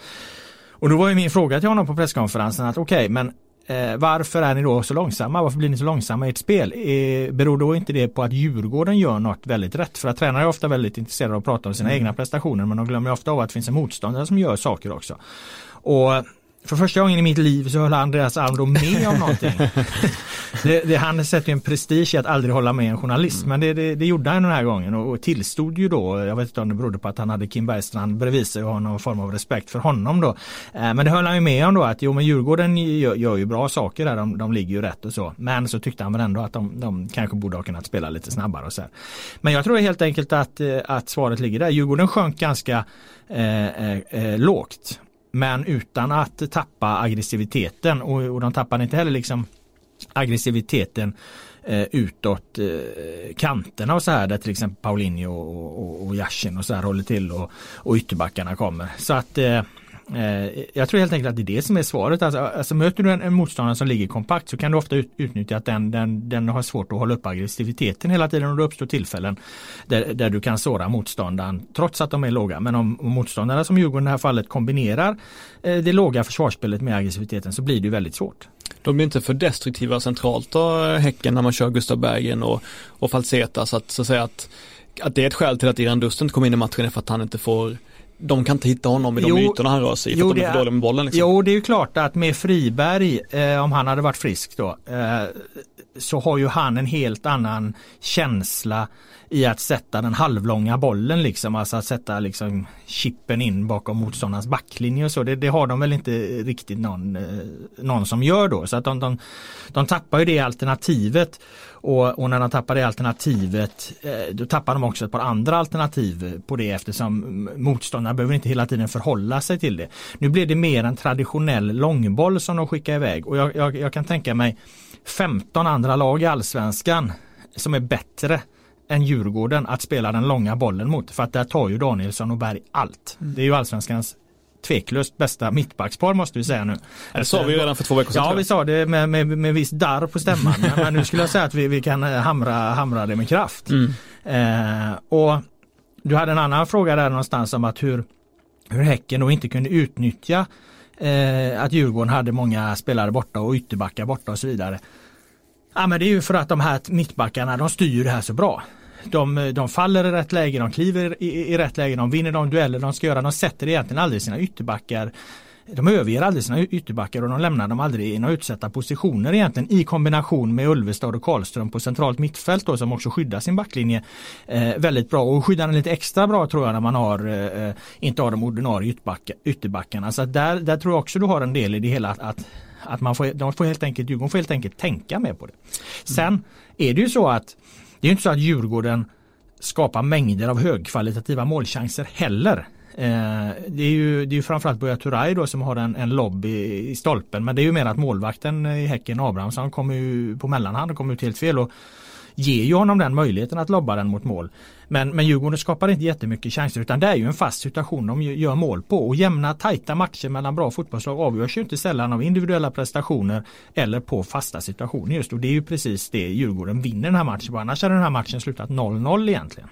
Och då var ju min fråga till honom på presskonferensen att okej okay, men eh, varför är ni då så långsamma? Varför blir ni så långsamma i ert spel? Eh, beror då inte det på att Djurgården gör något väldigt rätt? För att tränare är ofta väldigt intresserade av att prata om sina mm. egna prestationer men de glömmer ofta av att det finns en motståndare som gör saker också. Och för första gången i mitt liv så höll Andreas Alm då med om någonting. det, det, han sätter ju en prestige i att aldrig hålla med en journalist mm. men det, det, det, gjorde han den här gången och, och tillstod ju då, jag vet inte om det berodde på att han hade Kim Bergstrand bredvid sig och har någon form av respekt för honom då. Eh, men det höll han ju med om då att jo men Djurgården gör, gör ju bra saker där, de, de ligger ju rätt och så. Men så tyckte han väl ändå att de, de kanske borde ha kunnat spela lite snabbare och så här. Men jag tror helt enkelt att, eh, att svaret ligger där. Djurgården sjönk ganska eh, eh, eh lågt men utan att tappa aggressiviteten och, och de tappade inte heller liksom aggressiviteten eh, utåt eh, kanterna och så här där till exempel Paulinho och, och, och Yashin och så här håller till och, och ytterbackarna kommer. Så att eh, Eh, jag tror helt enkelt att det är det som är svaret. Alltså, alltså möter du en, en motståndare som ligger kompakt så kan du ofta ut, utnyttja att den, den, den har svårt att hålla upp aggressiviteten hela tiden och det uppstår tillfällen där, där du kan såra motståndaren trots att de är låga. Men om, om motståndarna som Djurgården i det här fallet kombinerar eh, det låga försvarsspelet med aggressiviteten så blir det väldigt svårt. De blir inte för destruktiva centralt då, Häcken, när man kör Gustav Bergen och, och Falseta så att, så att säga att, att det är ett skäl till att Iran Dust inte kom in i matchen är för att han inte får de kan inte hitta honom i de jo, ytorna han rör sig i för jo, att de är för dåliga med bollen. Liksom. Jo, det är ju klart att med Friberg, eh, om han hade varit frisk då, eh, så har ju han en helt annan känsla i att sätta den halvlånga bollen liksom, alltså att sätta liksom chippen in bakom motståndarens backlinje och så. Det, det har de väl inte riktigt någon, eh, någon som gör då. Så att de, de, de tappar ju det alternativet och, och, när de tappar det alternativet eh, då tappar de också ett par andra alternativ på det eftersom motståndarna behöver inte hela tiden förhålla sig till det. Nu blir det mer en traditionell långboll som de skickar iväg och jag, jag, jag kan tänka mig 15 andra lag i allsvenskan som är bättre än Djurgården att spela den långa bollen mot. För att där tar ju Danielsson och Berg allt. Mm. Det är ju allsvenskans tveklöst bästa mittbackspar måste vi säga nu. Det sa vi redan för två veckor sedan. Ja, vi sa det med, med, med viss darr på stämman. men nu skulle jag säga att vi, vi kan eh, hamra, hamra det med kraft. Mm. Eh, och Du hade en annan fråga där någonstans om att hur, hur Häcken då inte kunde utnyttja eh, att Djurgården hade många spelare borta och ytterbackar borta och så vidare. Ja men det är ju för att de här mittbackarna de styr det här så bra. De, de faller i rätt läge, de kliver i, i rätt läge, de vinner de dueller de ska göra. De sätter egentligen aldrig sina ytterbackar de överger aldrig sina ytterbackar och de lämnar dem aldrig i några utsatta positioner egentligen i kombination med Ulvestad och Karlström på centralt mittfält då, som också skyddar sin backlinje eh, väldigt bra och skyddar den lite extra bra tror jag när man har eh, eh inte har de ordinarie ytterbackarna. Så där, där tror jag också du har en del i det hela att, att att man får, de får helt enkelt, Djurgården får helt enkelt tänka mer på det. Sen mm. är det ju så att det är inte så att Djurgården skapar mängder av högkvalitativa målchanser heller. Eh, det är ju det är framförallt Buya Turay då som har en, en lobb i, i stolpen men det är ju mer att målvakten i Häcken Abrahamsson kommer ju på mellanhand och kommer ut helt fel och ger ju honom den möjligheten att lobba den mot mål. Men, men Djurgården skapar inte jättemycket chanser utan det är ju en fast situation de gör mål på och jämna tajta matcher mellan bra fotbollslag avgörs ju inte sällan av individuella prestationer eller på fasta situationer just och det är ju precis det Djurgården vinner den här matchen på annars hade den här matchen slutat 0-0 egentligen.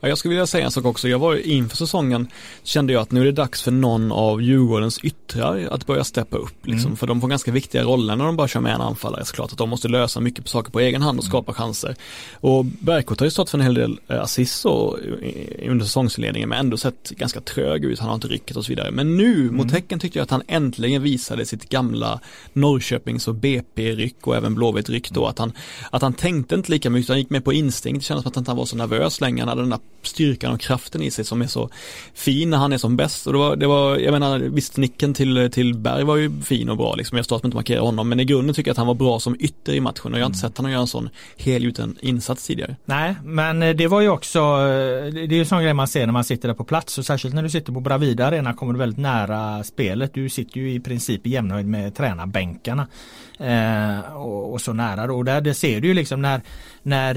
Ja, jag skulle vilja säga en sak också. Jag var inför säsongen kände jag att nu är det dags för någon av Djurgårdens yttrar att börja steppa upp. Liksom, mm. För de får ganska viktiga roller när de bara kör med en anfallare såklart. Att de måste lösa mycket saker på egen hand och skapa mm. chanser. Och Bergkort har ju stått för en hel del eh, assist under säsongsledningen men ändå sett ganska trög ut. Han har inte rycket och så vidare. Men nu mm. mot Häcken tyckte jag att han äntligen visade sitt gamla Norrköpings och BP-ryck och även Blåvitt-ryck då. Att han, att han tänkte inte lika mycket. Han gick med på instinkt. Det kändes som att han inte var så nervös längre. Han hade den där styrkan och kraften i sig som är så fin när han är som bäst. Och det var, det var jag menar visst nicken till, till Berg var ju fin och bra liksom. Jag står inte markera honom men i grunden tycker jag att han var bra som ytter i matchen och jag har inte mm. sett honom göra en sån helgjuten insats tidigare. Nej men eh, det var ju också jag, det är ju en sån grej man ser när man sitter där på plats och särskilt när du sitter på Bravida Arena kommer du väldigt nära spelet. Du sitter ju i princip i jämnhöjd med tränarbänkarna. Eh, och, och, så nära då. Och där det ser du ju liksom när, när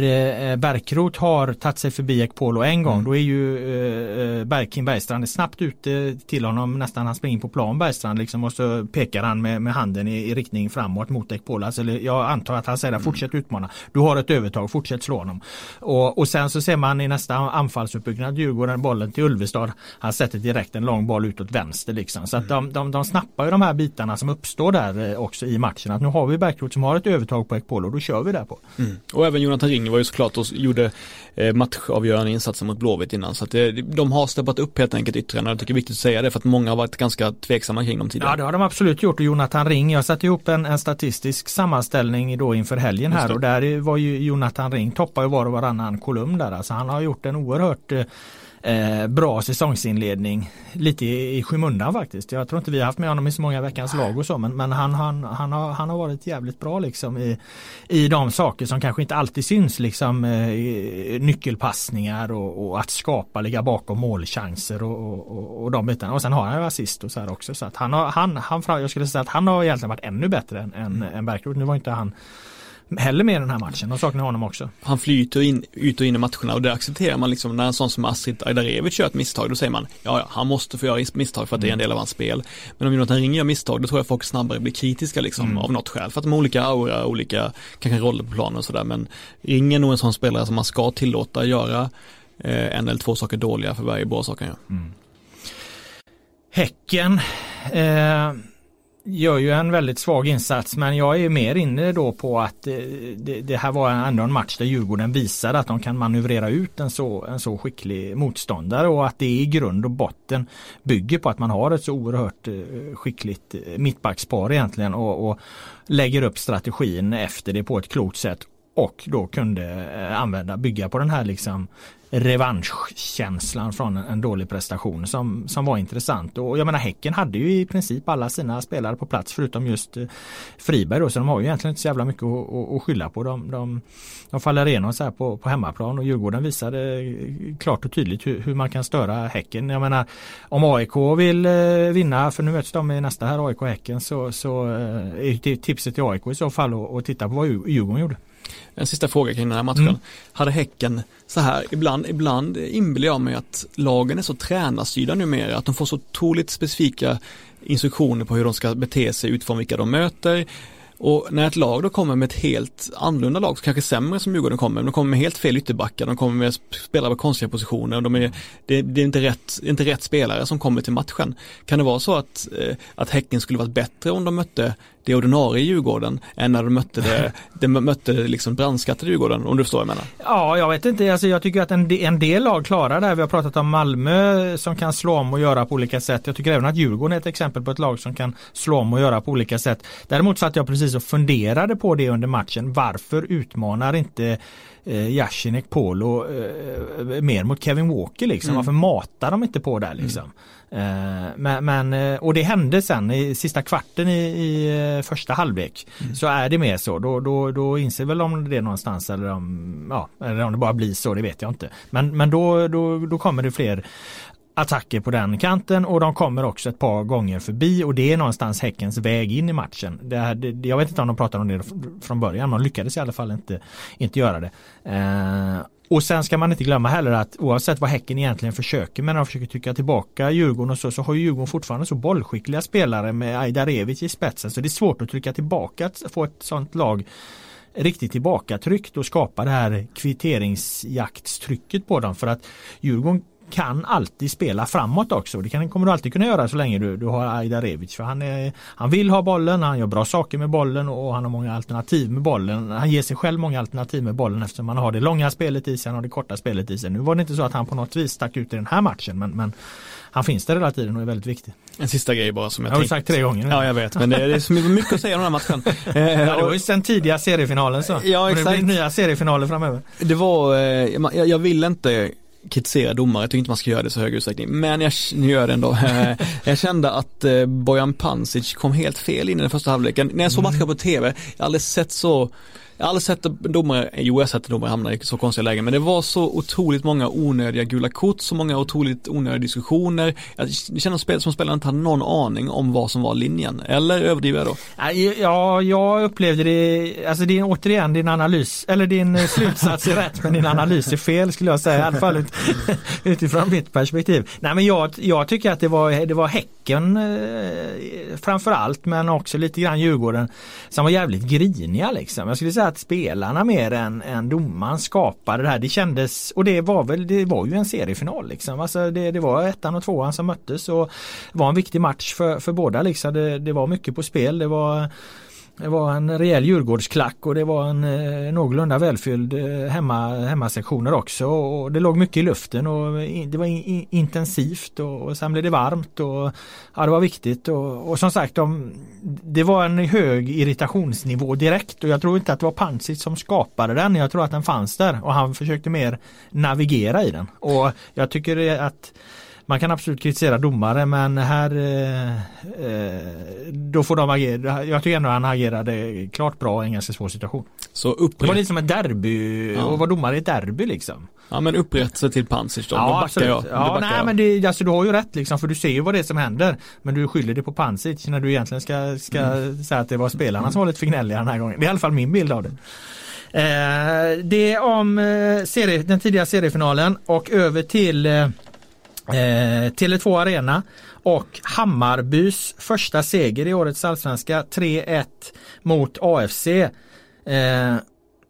eh, Bärkroth har tagit sig förbi Ekpolo en gång mm. då är ju eh, Berg, Kim Bergstrand snabbt ute till honom nästan han springer på plan Bergstrand liksom och så pekar han med, med handen i, i riktning framåt mot Ekpolo. Alltså, jag antar att han säger mm. fortsätt utmana. Du har ett övertag, fortsätt slå honom. Och, och sen så ser man i nästa anfallsuppbyggnad Djurgården bollen till Ulvestad. Han sätter direkt en lång boll utåt vänster liksom. Så att mm. de, de, de snappar ju de här bitarna som uppstår där eh, också i matchen. Att har vi Bärkroth som har ett övertag på Ekpolo, då kör vi där på. Mm. Och även Jonathan Ring var ju såklart och gjorde eh, matchavgörande insatser mot Blåvitt innan. Så att det, de har steppat upp helt enkelt yttrarna. Jag tycker det är viktigt att säga det för att många har varit ganska tveksamma kring dem tidigare. Ja det har de absolut gjort och Jonathan Ring, jag satte ihop en, en statistisk sammanställning då inför helgen här och där var ju Jonathan Ring toppar ju var och varannan kolumn där. Alltså han har gjort en oerhört eh, bra säsongsinledning. Lite i, i skymundan faktiskt. Jag tror inte vi har haft med honom i så många veckans lag och så men, men han, han, han, har, han har varit jävligt bra liksom i, i de saker som kanske inte alltid syns liksom eh, nyckelpassningar och, och, att skapa, ligga bakom målchanser och, och, och de bitarna. Och sen har han ju assist och så här också så att han har, han, han, jag skulle säga att han har egentligen varit ännu bättre än, än, än Bärkroth. Nu var inte han heller med i den här matchen. De saknar honom också. Han flyter in, ut och in i matcherna och det accepterar man liksom när en sån som Astrid Ajdarevic gör ett misstag. Då säger man ja, ja, han måste få göra misstag för att det är en del av hans spel. Men om Jonathan Ring gör misstag då tror jag folk snabbare blir kritiska liksom mm. av något skäl. För att de har olika aura, olika kanske roller på planen och sådär. Men Ring är nog en sån spelare som man ska tillåta göra eh, en eller två saker dåliga för varje bra sak han gör. Mm. Häcken eh gör ju en väldigt svag insats men jag är mer inne då på att eh, det, det, här var ändå en match där Djurgården visade att de kan manövrera ut en så, en så skicklig motståndare och att det i grund och botten bygger på att man har ett så oerhört eh, skickligt eh, mittbackspar egentligen och, och lägger upp strategin efter det på ett klokt sätt och då kunde eh, använda, bygga på den här liksom revanschkänslan från en dålig prestation som, som var intressant. Och jag menar Häcken hade ju i princip alla sina spelare på plats förutom just eh, Friberg då, så de har ju egentligen inte så jävla mycket att, att, skylla på. De, de, de faller igenom så här på, på hemmaplan och Djurgården visade eh, klart och tydligt hur, hur, man kan störa Häcken. Jag menar om AIK vill vinna, för nu möts de i nästa här AIK-Häcken, så, så är tipset till AIK i så fall att titta på vad Djurgården gjorde. En sista fråga kring den här matchen. Mm. Hade Häcken så här, ibland, ibland inbillar jag mig att lagen är så tränarstyrda numera, att de får så otroligt specifika instruktioner på hur de ska bete sig utifrån vilka de möter. Och när ett lag då kommer med ett helt annorlunda lag, kanske sämre som Djurgården kommer, de kommer med helt fel ytterbackar, de kommer med spelare på konstiga positioner, och de är, det, det är inte rätt, inte rätt spelare som kommer till matchen. Kan det vara så att, eh, att Häcken skulle varit bättre om de mötte det ordinarie Djurgården än när de mötte det, det mötte liksom brandskattade Djurgården om du förstår vad jag menar. Ja, jag vet inte. Alltså, jag tycker att en, en del lag klarar det här. Vi har pratat om Malmö som kan slå om och göra på olika sätt. Jag tycker även att Djurgården är ett exempel på ett lag som kan slå om och göra på olika sätt. Däremot satt jag precis och funderade på det under matchen. Varför utmanar inte eh, Yashinek Polo eh, mer mot Kevin Walker liksom? Mm. Varför matar de inte på där liksom? Mm. Eh, men, men, eh, och det hände sen i sista kvarten i, i eh, första halvlek. Mm. Så är det mer så. Då, då, då inser väl om det någonstans eller om, ja, eller om det bara blir så, det vet jag inte. Men, men då, då, då kommer det fler attacker på den kanten och de kommer också ett par gånger förbi och det är någonstans Häckens väg in i matchen. Det här, det, jag vet inte om de pratade om det från början, men de lyckades i alla fall inte, inte göra det. Eh, och sen ska man inte glömma heller att oavsett vad Häcken egentligen försöker med när de försöker trycka tillbaka Djurgården och så, så har ju Djurgården fortfarande så bollskickliga spelare med Ajdarevic i spetsen så det är svårt att trycka tillbaka, att få ett sånt lag riktigt tillbakatryckt och skapa det här kvitteringsjaktstrycket på dem för att Djurgården kan alltid spela framåt också. Det kan, kommer du alltid kunna göra så länge du, du har Ajdarevic. För han, är, han vill ha bollen, han gör bra saker med bollen och han har många alternativ med bollen. Han ger sig själv många alternativ med bollen eftersom han har det långa spelet i sig, han har det korta spelet i sig. Nu var det inte så att han på något vis stack ut i den här matchen men, men han finns där hela tiden och är väldigt viktig. En sista grej bara som jag, jag har sagt tre gånger. Ja jag vet men det är, det är så mycket att säga om den här matchen. ja, det var ju sen tidiga seriefinalen så. Ja exakt. Och det blir nya seriefinaler framöver. Det var, eh, jag, jag vill inte kritisera domare, jag tycker inte man ska göra det i så hög utsträckning, men jag, nu gör jag det ändå. jag kände att eh, Bojan Pancic kom helt fel in i den första halvleken. När jag såg matchen på tv, jag har aldrig sett så jag har aldrig sett domare, jo jag har sett domare hamna i så konstiga lägen, men det var så otroligt många onödiga gula kort, så många otroligt onödiga diskussioner. Det kändes som spelaren inte hade någon aning om vad som var linjen, eller överdriver jag då? Ja, jag upplevde det, alltså din, återigen din analys, eller din eh, slutsats är rätt men din analys är fel skulle jag säga, i alla fall ut, utifrån mitt perspektiv. Nej men jag, jag tycker att det var, det var Häcken eh, framförallt men också lite grann Djurgården som var jävligt griniga liksom. Jag skulle säga att spelarna mer än, än domaren skapade det här. Det kändes, och det var väl, det var ju en seriefinal liksom. Alltså det, det var ettan och tvåan som möttes och var en viktig match för, för båda liksom. Det, det var mycket på spel. Det var det var en rejäl Djurgårdsklack och det var en eh, någorlunda välfylld eh, hemma, hemmasektioner också. Och det låg mycket i luften och eh, det var in, intensivt och, och sen blev det varmt och ja, det var viktigt. Och, och som sagt de, det var en hög irritationsnivå direkt och jag tror inte att det var Pancic som skapade den. Jag tror att den fanns där och han försökte mer navigera i den. Och jag tycker att man kan absolut kritisera domare men här eh, eh, då får de agera. Jag tycker ändå han agerade klart bra i en ganska svår situation. Så upprätt... Det var lite som ett derby ja. och vara domare i ett derby liksom. Ja men upprättelse till Pansic då, ja, då jag. Ja nej jag. men det, alltså, du har ju rätt liksom för du ser ju vad det är som händer. Men du skyller det på Pansic när du egentligen ska, ska mm. säga att det var spelarna som var lite för gnälliga den här gången. Det är i alla fall min bild av det. Eh, det är om eh, serie, den tidiga seriefinalen och över till eh, Tele2 Arena och Hammarbys första seger i årets allsvenska 3-1 mot AFC. Eh,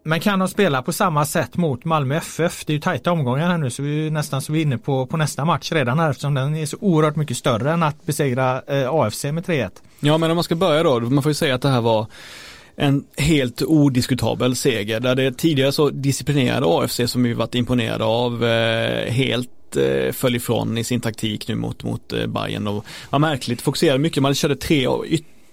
men kan de spela på samma sätt mot Malmö FF? Det är ju tajta omgångar här nu så vi är nästan så vi är inne på, på nästa match redan här eftersom den är så oerhört mycket större än att besegra eh, AFC med 3-1. Ja men om man ska börja då, man får ju säga att det här var en helt odiskutabel seger där det tidigare så disciplinerade AFC som vi varit imponerade av eh, helt eh, föll ifrån i sin taktik nu mot, mot eh, Bayern och var märkligt, fokuserade mycket, man körde tre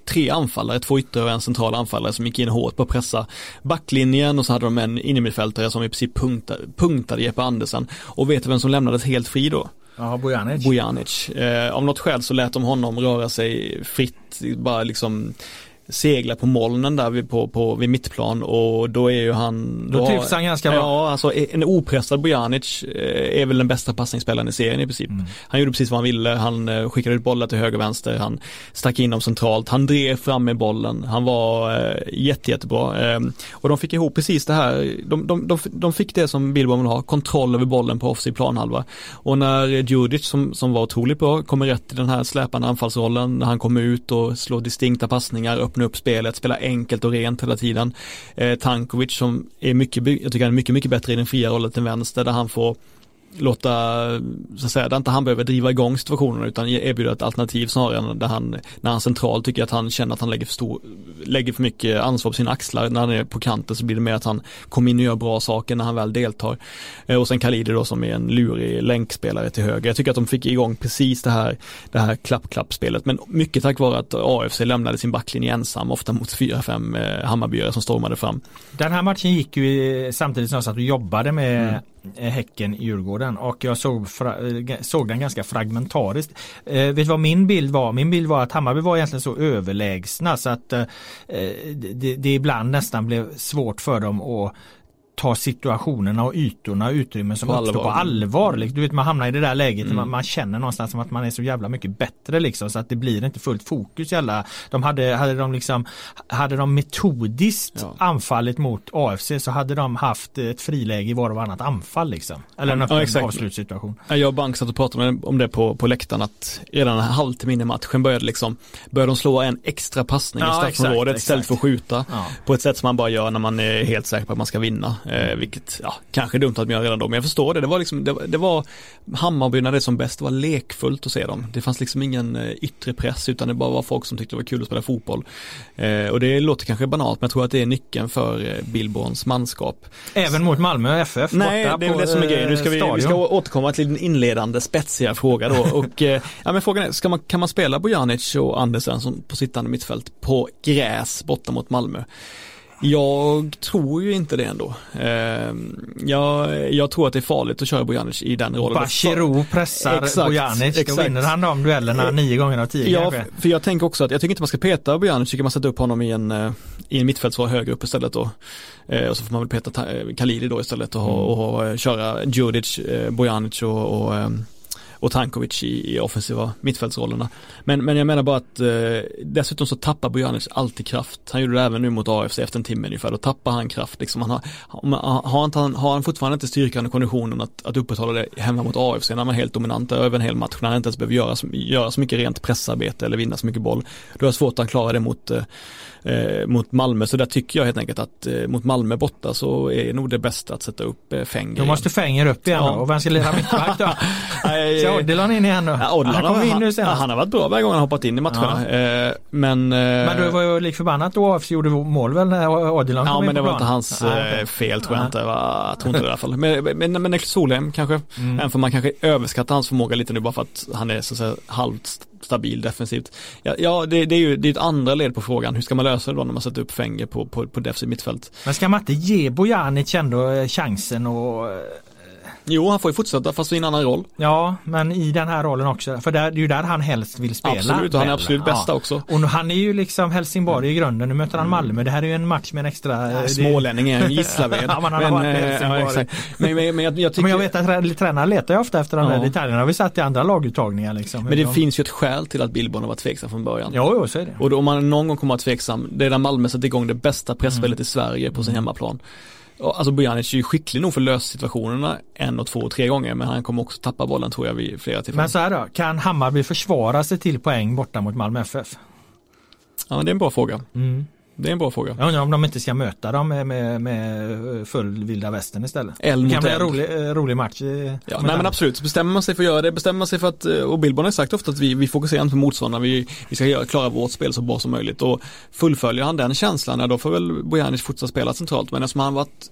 tre anfallare, två ytter och en central anfallare som gick in hårt på att pressa backlinjen och så hade de en innermittfältare som i princip punktade, punktade Jeppe Andersen. Och vet du vem som lämnades helt fri då? Ja, Bojanic. Bojanic. Eh, av något skäl så lät de honom röra sig fritt, bara liksom segla på molnen där vid, på, på, vid mittplan och då är ju han Då, då trivs han ganska bra. Ja, alltså en opressad Bojanic eh, är väl den bästa passningsspelaren i serien i princip. Mm. Han gjorde precis vad han ville, han eh, skickade ut bollar till höger och vänster, han stack in dem centralt, han drev fram med bollen, han var eh, jätte, jättebra. Eh, och de fick ihop precis det här, de, de, de, de fick det som Billborn vill ha, kontroll över bollen på offensiv planhalva. Och när Djurdjic som, som var otroligt bra kommer rätt i den här släpande anfallsrollen, när han kommer ut och slår distinkta passningar, öppna upp spelet, spela enkelt och rent hela tiden. Eh, Tankovic som är mycket, jag tycker han är mycket, mycket bättre i den fria rollen till vänster där han får låta, så att säga, där inte han behöver driva igång situationen utan erbjuda ett alternativ snarare än där han, när han centralt tycker att han känner att han lägger för stor, lägger för mycket ansvar på sina axlar. När han är på kanten så blir det mer att han kommer in och gör bra saker när han väl deltar. Eh, och sen Khalidi då som är en lurig länkspelare till höger. Jag tycker att de fick igång precis det här, det här klapp-klapp-spelet. Men mycket tack vare att AFC lämnade sin backlinje ensam, ofta mot 4-5 eh, Hammarbyare som stormade fram. Den här matchen gick ju samtidigt som jag satt och jobbade med mm Eh, Häcken-Djurgården och jag såg, eh, såg den ganska fragmentariskt. Eh, vet du vad min bild var? Min bild var att Hammarby var egentligen så överlägsna så att eh, eh det, det ibland nästan blev svårt för dem att ta situationerna och ytorna och utrymmen som på uppstår allvar. på allvar. Liksom. Du vet man hamnar i det där läget mm. man, man, känner någonstans som att man är så jävla mycket bättre liksom så att det blir inte fullt fokus i alla. De hade, hade de liksom hade de metodiskt ja. anfallit mot AFC så hade de haft ett friläge i var och annat anfall liksom. Eller en öppen ja, avslutssituation. Jag och Bank satt och pratade om det på, på läktaren att redan en halvtimme in i matchen började liksom började de slå en extra passning ja, i straffområdet istället för att skjuta ja. på ett sätt som man bara gör när man är helt säker på att man ska vinna. Eh, vilket, ja, kanske är dumt att man gör redan då, men jag förstår det. Det var liksom, det, det var Hammarby när det som bäst, var lekfullt att se dem. Det fanns liksom ingen eh, yttre press, utan det bara var folk som tyckte det var kul att spela fotboll. Eh, och det låter kanske banalt, men jag tror att det är nyckeln för eh, Billborns manskap. Även mot Malmö FF? Nej, det är väl det som är grejen. Nu ska vi, vi ska återkomma till den inledande spetsiga fråga då. Och, eh, ja, men frågan är, ska man, kan man spela Bojanic och Andersen som på sittande mittfält på gräs borta mot Malmö? Jag tror ju inte det ändå. Eh, jag, jag tror att det är farligt att köra Bojanic i den rollen. Bachirou pressar Exakt, Bojanic, exakt. då vinner han de duellerna nio gånger av tio Ja, kanske. för jag tänker också att jag tycker inte man ska peta Bojanic, tycker man sätta upp honom i en, eh, i en mittfältsroll högre upp istället då. Eh, och så får man väl peta Ta- eh, Khalili då istället och, ha, och eh, köra Djurdjic, eh, Bojanic och, och eh, och Tankovic i, i offensiva mittfältsrollerna. Men, men jag menar bara att eh, dessutom så tappar Bojanic alltid kraft. Han gjorde det även nu mot AFC efter en timme ungefär. Då tappar han kraft. Liksom han har, han- har, inte, han- har han fortfarande inte styrkan och konditionen att, att upprätthålla det hemma mot AFC när man är helt dominant över en hel match. När han inte ens behöver göra, så- göra så mycket rent pressarbete eller vinna så mycket boll. Då är det svårt att han klarar det mot, eh, eh, mot Malmö. Så där tycker jag helt enkelt att eh, mot Malmö borta så är nog det bästa att sätta upp eh, Fenger. Då måste Fenger upp igen Ja. då. Och vem ska lira mittback då? Nej, Så Odilon in igen då? Ja, Odilon han har, kom in han, nu ja, senast. han har varit bra varje gång han hoppat in i matcherna. Eh, men eh, Men du var ju lik förbannat då AFC gjorde mål väl när Odilon Ja kom in men det var inte hans Nej, eh, fel tror jag inte. Va? Jag tror inte det i alla fall. Men, men, men Niklas Solheim kanske. Mm. Även för man kanske överskattar hans förmåga lite nu bara för att han är så att säga halvt stabil defensivt. Ja, ja det, det är ju det är ett andra led på frågan. Hur ska man lösa det då när man sätter upp Fenger på, på, på defensivt mittfält? Men ska man inte ge Bojanic ändå eh, chansen och eh, Jo, han får ju fortsätta fast i en annan roll. Ja, men i den här rollen också. För där, det är ju där han helst vill spela. Absolut, och han är absolut bästa också. Och nu- han är ju liksom Helsingborg i grunden. Nu möter han Malmö. Det här är ju en match med en extra... eh, det- Smålänning är en Gislaved. Ja, men han har varit i eh, Helsingborg. ja. Men, men, men jag, jag tycker... Men jag vet att trä- tränare letar ju ofta efter de där Ja. detaljerna. har vi satt i andra laguttagningar liksom. Men det De- finns ju ett skäl till att Billborn har varit tveksam från början. Jo, jo, så är det. Och då, om man någon gång kommer att vara tveksam, det är när Malmö sätter igång det bästa Mm. pressspelet i Sverige på sin hemmaplan. Alltså Bojanic är ju skicklig nog för att lösa situationerna en och två och tre gånger men han kommer också tappa bollen tror jag vid flera tillfällen. Men så här då, kan Hammarby försvara sig till poäng borta mot Malmö FF? Ja det är en bra fråga. Mm. Det är en bra fråga. Jag undrar om de inte ska möta dem med, med, med full vilda västern istället. Eld Det kan bli en rolig, eh, rolig match. Ja, nej men absolut, bestämmer man sig för att göra det, bestämmer man sig för att, eh, och Billborn har sagt ofta att vi, vi fokuserar inte på motståndarna, vi, vi ska göra, klara vårt spel så bra som möjligt och fullföljer han den känslan, ja, då får väl Bojanic fortsätta spela centralt men eftersom han varit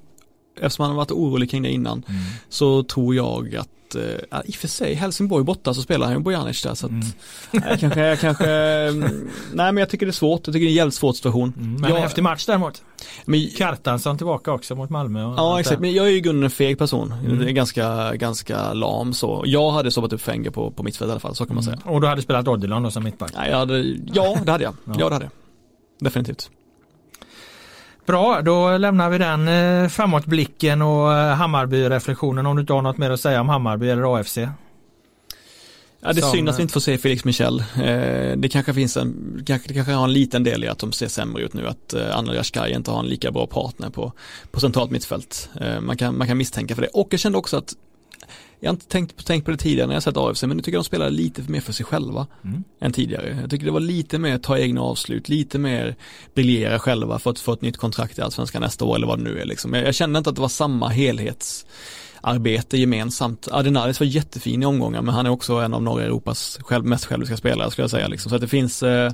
Eftersom han har varit orolig kring det innan Mm. så tror jag att, eh, i och för sig Helsingborg borta så spelar han ju Bojanic där så att Mm. jag kanske, jag kanske, mm, nej men jag tycker det är svårt, jag tycker det är en jävligt svår situation. Mm, Men jag, en häftig match däremot. men, Kartansson tillbaka också mot Malmö. och Ja exakt, men jag är ju grunden en feg person. Mm. Det är ganska, ganska lam så. Jag hade stoppat upp Fenger på, på mittfält i alla fall, så kan man säga. Och du hade spelat Odilon då som mittback. Nej, jag hade, ja det hade jag. Ja. Ja det hade jag. Definitivt. Bra, då lämnar vi den eh, framåtblicken och eh, Hammarby-reflektionen om du inte har något mer att säga om Hammarby eller AFC. Ja, det är synd att vi eh, inte får se Felix Michel. Det kanske finns en, kanske, det kanske har en liten del i att de ser sämre ut nu, att eh, Anna Rashkai inte har en lika bra partner på, på centralt mittfält. Man, kan, man kan misstänka för det. Och jag kände också att jag har inte tänkt, tänkt på det tidigare när jag sett AFC, men nu tycker jag de spelar lite mer för sig själva Mm. än tidigare. Jag tycker det var lite mer ta egna avslut, lite mer briljera själva för att få ett nytt kontrakt i Allsvenskan nästa år eller vad det nu är liksom. Jag, jag kände inte att det var samma helhetsarbete gemensamt. Adenaris var jättefin i omgångar men han är också en av norra Europas själv, mest själviska spelare skulle jag säga liksom. Så att det finns eh,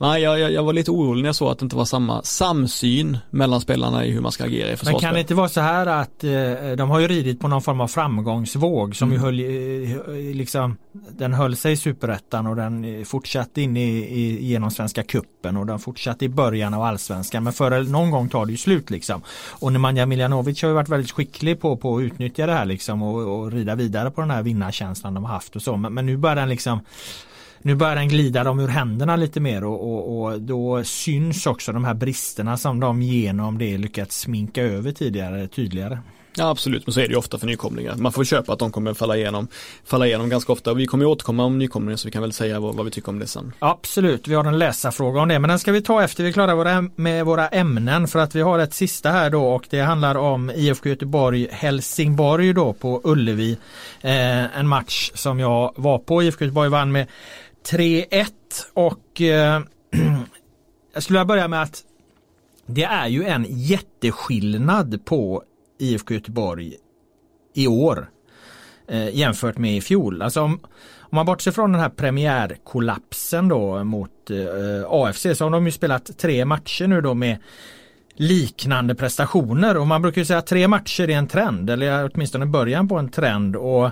Nej, jag, jag, var lite orolig när jag såg att det inte var samma samsyn mellan spelarna i hur man ska agera i Men försvarsspel. kan det inte vara så här att eh, de har ju ridit på någon form av framgångsvåg som ju höll, eh, liksom, den höll sig i superettan och den eh, fortsatte in i, i, genom Svenska kuppen och den fortsatte i början av allsvenskan men för någon gång tar det ju slut liksom. Och Nemanja Miljanovic har ju varit väldigt skicklig på, på att utnyttja det här liksom och, och rida vidare på den här vinnarkänslan de har haft och så men, men nu börjar den liksom nu börjar den glida dem ur händerna lite mer och, och, och då syns också de här bristerna som de genom det lyckats sminka över tidigare tydligare. Ja absolut, men så är det ju ofta för nykomlingar. Man får köpa att de kommer falla igenom, falla igenom ganska ofta. Vi kommer ju återkomma om nykomlingar så vi kan väl säga vad, vad vi tycker om det sen. Absolut, vi har en läsarfråga om det men den ska vi ta efter vi är klara våra, med våra ämnen för att vi har ett sista här då och det handlar om IFK Göteborg Helsingborg då på Ullevi. Eh, en match som jag var på. IFK Göteborg vann med 3-1 och eh, jag skulle vilja börja med att det är ju en jätteskillnad på IFK Göteborg i år eh, jämfört med i fjol. Alltså om, om man bortser från den här premiärkollapsen då mot eh, AFC så har de ju spelat tre matcher nu då med liknande prestationer och man brukar ju säga att tre matcher är en trend eller åtminstone början på en trend och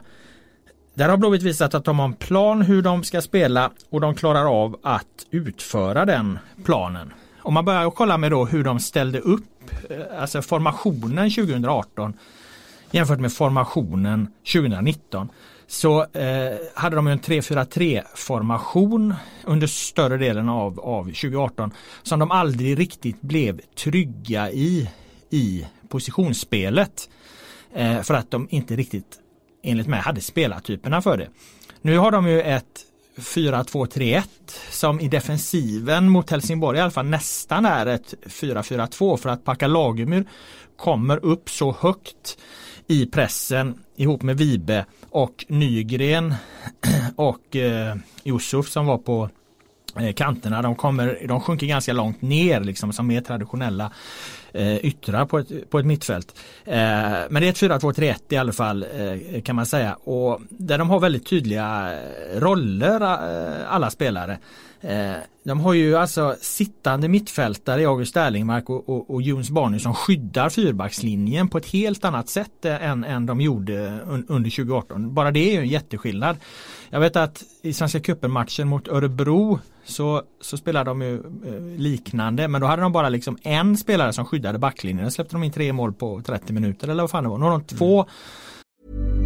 där har Blåvitt visat att de har en plan hur de ska spela och de klarar av att utföra den planen. om man börjar kolla med då hur de ställde upp, eh, alltså formationen 2018 jämfört med formationen 2019 så eh, hade de en 3-4-3 formation under större delen av, av 2018 som de aldrig riktigt blev trygga i i positionsspelet. Eh, för att de inte riktigt enligt mig hade spelartyperna för det. Nu har de ju ett 4-2-3-1 som i defensiven mot Helsingborg i alla fall nästan är ett 4-4-2 för att Packa Lagemyr kommer upp så högt i pressen ihop med Vibe och Nygren och eh, Josef som var på eh, kanterna. De, kommer, de sjunker ganska långt ner liksom som mer traditionella eh, yttrar på ett, på ett mittfält. Eh, men det är ett 4-2-3-1 i alla fall eh, kan man säga och där de har väldigt tydliga roller eh, alla spelare. Eh, de har ju alltså sittande mittfältare i August Erlingmark och, och, och Jons Barny som skyddar fyrbackslinjen på ett helt annat sätt eh, än, än de gjorde under 2018. Bara det är ju en jätteskillnad. Jag vet att i Svenska cupen-matchen mot Örebro så, så spelade de ju eh, liknande men då hade de bara liksom en spelare som skyddade backlinjen. Då släppte de in tre mål på 30 minuter eller vad fan det var. Nu har de två mm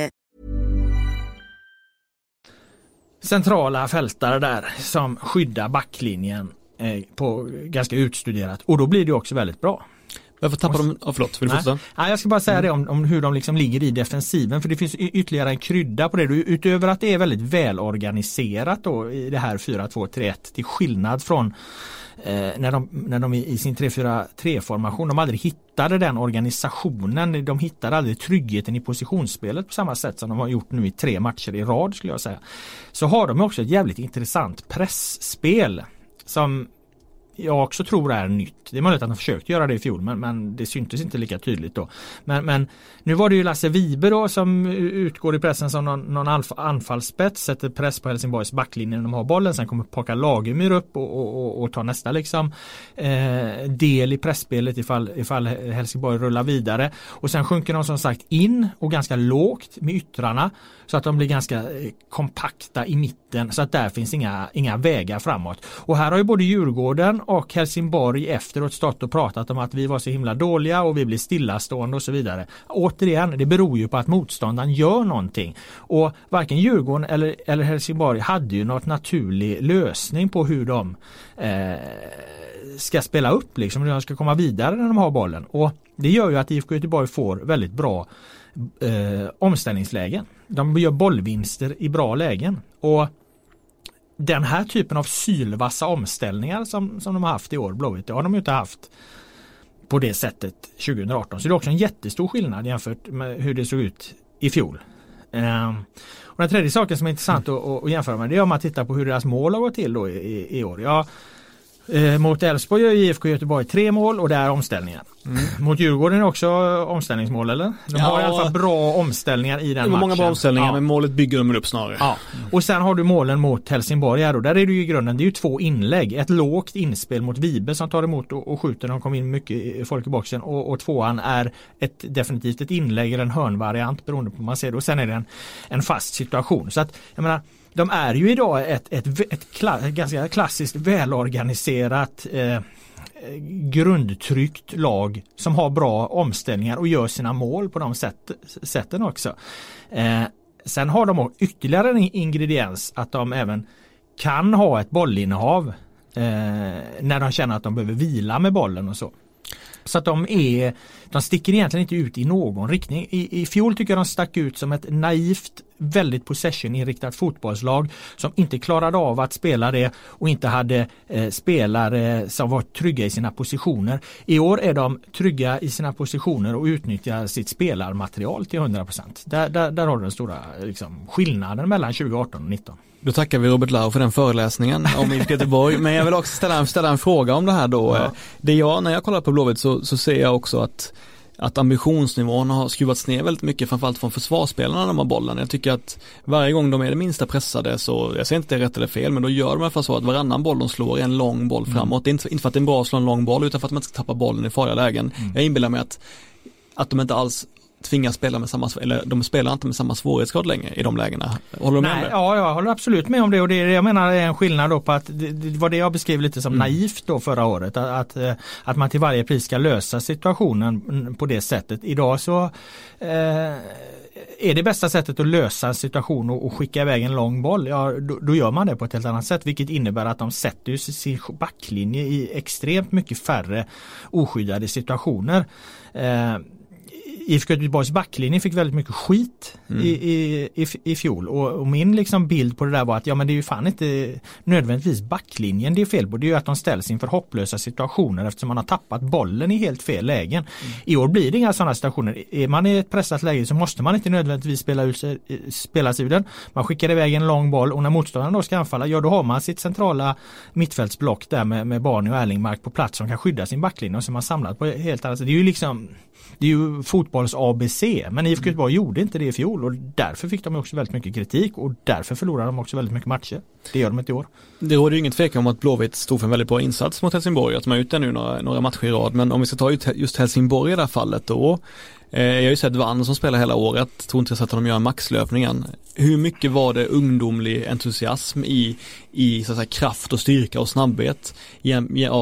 Centrala fältare där som skyddar backlinjen eh, på ganska utstuderat och då blir det också väldigt bra. Varför tappar de, oh, förlåt, vill du fortsätta? Nej, jag ska bara säga mm. det om, om, hur de liksom ligger i defensiven för det finns ytterligare en krydda på det. Utöver att det är väldigt välorganiserat då i det här 4-2-3-1 till skillnad från eh, när, de, när de i sin 3-4-3 formation, de aldrig hittade den organisationen. De hittade aldrig tryggheten i positionsspelet på samma sätt som de har gjort nu i tre matcher i rad skulle jag säga. Så har de också ett jävligt intressant pressspel som jag också tror är nytt. Det är möjligt att de försökte göra det i fjol men, men det syntes inte lika tydligt då. Men, men nu var det ju Lasse Vibe då som utgår i pressen som någon, någon anfallsspets, sätter press på Helsingborgs backlinje när de har bollen. Sen kommer Paka Lagemyr upp och, och, och, och tar nästa liksom eh, del i pressspelet ifall, ifall Helsingborg rullar vidare. Och sen sjunker de som sagt in och ganska lågt med yttrarna så att de blir ganska eh, kompakta i mitten så att där finns inga, inga vägar framåt. Och här har ju både Djurgården och Helsingborg efteråt stått och pratat om att vi var så himla dåliga och vi blir stillastående och så vidare. Återigen, det beror ju på att motståndaren gör någonting. Och varken Djurgården eller, eller Helsingborg hade ju något naturlig lösning på hur de eh, ska spela upp liksom, hur de ska komma vidare när de har bollen. Och det gör ju att IFK Göteborg får väldigt bra eh, omställningslägen. De gör bollvinster i bra lägen. Och den här typen av sylvassa omställningar som, som de har haft i år, Blåvitt, det har de ju inte haft på det sättet 2018. Så det är också en jättestor skillnad jämfört med hur det såg ut i fjol. Eh, och den tredje saken som är intressant mm. att, att, jämföra med det är om man tittar på hur deras mål har gått till då i, i år. Jag Eh, mot Elfsborg gör IFK Göteborg tre mål och det är omställningar. Mm. Mot Djurgården är också omställningsmål eller? De ja, har i alla fall bra omställningar i den matchen. Många bra omställningar ja. men målet bygger de upp snarare. Ja. Och sen har du målen mot Helsingborg här och där är det ju i grunden, det är ju två inlägg. Ett lågt inspel mot Vibe som tar emot och, och skjuter, de kom in mycket folk i boxen och, och tvåan är ett, definitivt ett inlägg eller en hörnvariant beroende på hur man ser det och sen är det en, en fast situation. Så att jag menar de är ju idag ett, ett, ett kla, ganska klassiskt välorganiserat eh, grundtryckt lag som har bra omställningar och gör sina mål på de sätt, sätten också. Eh, sen har de ytterligare en ingrediens att de även kan ha ett bollinnehav eh, när de känner att de behöver vila med bollen och så. Så att de är, de sticker egentligen inte ut i någon riktning. I, i fjol tycker jag de stack ut som ett naivt väldigt possession-inriktat fotbollslag som inte klarade av att spela det och inte hade eh, spelare som var trygga i sina positioner. I år är de trygga i sina positioner och utnyttjar sitt spelarmaterial till 100%. Där, där, där har du den stora liksom, skillnaden mellan 2018 och 2019. Då tackar vi Robert Lau för den föreläsningen om IFK Göteborg. Men jag vill också ställa, ställa en fråga om det här då. Ja. Det jag, när jag kollar på Blåvitt så, så ser jag också att att ambitionsnivån har skruvats ner väldigt mycket, framförallt från försvarsspelarna när de har bollen. Jag tycker att varje gång de är det minsta pressade så, jag säger inte det är rätt eller fel, men då gör de i alla fall så att varannan boll de slår är en lång boll mm. framåt. Mm. Inte, inte för att det är bra att slå en lång boll, utan för att de inte ska tappa bollen i farliga lägen. Mm. Jag inbillar mig att, att de inte alls tvingas spela med samma, eller de spelar inte med samma svårighetsgrad längre i de lägena. Håller du med Nej, om det? Ja, jag håller absolut med om det och det, jag menar är en skillnad då på att det, det var det jag beskrev lite som mm. naivt då förra året. Att, att, eh, att, man till varje pris ska lösa situationen på det sättet. Idag så eh, är det bästa sättet att lösa en situation och, och skicka iväg en lång boll, ja då, då, gör man det på ett helt annat sätt vilket innebär att de sätter sin backlinje i extremt mycket färre oskyddade situationer. Eh, IFK Göteborgs backlinje fick väldigt mycket skit mm. i, i, i, i fjol och, och, min liksom bild på det där var att ja men det är ju fan inte nödvändigtvis backlinjen det är fel på. Det är ju att de ställs inför hopplösa situationer eftersom man har tappat bollen i helt fel lägen. Mm. I år blir det inga sådana situationer. Är man i ett pressat läge så måste man inte nödvändigtvis spela, ut, spela sig ur den. Man skickar iväg en lång boll och när motståndaren då ska anfalla, ja då har man sitt centrala mittfältsblock där med, med Barney och Erlingmark på plats som kan skydda sin backlinje och som har samlat på helt annat sätt. Det är ju liksom det är ju fotbolls-ABC men IFK Göteborg gjorde inte det i fjol och därför fick de också väldigt mycket kritik och därför förlorade de också väldigt mycket matcher. Det gör de inte i år. Det råder ju ingen tvekan om att Blåvitt stod för en väldigt bra insats mot Helsingborg, att de har gjort det nu några, några matcher i rad men om vi ska ta just Helsingborg i det här fallet då jag har ju sett Vann som spelar hela året, tror inte jag sett honom göra maxlöpningen. Hur mycket var det ungdomlig entusiasm i, i så att säga, kraft och styrka och snabbhet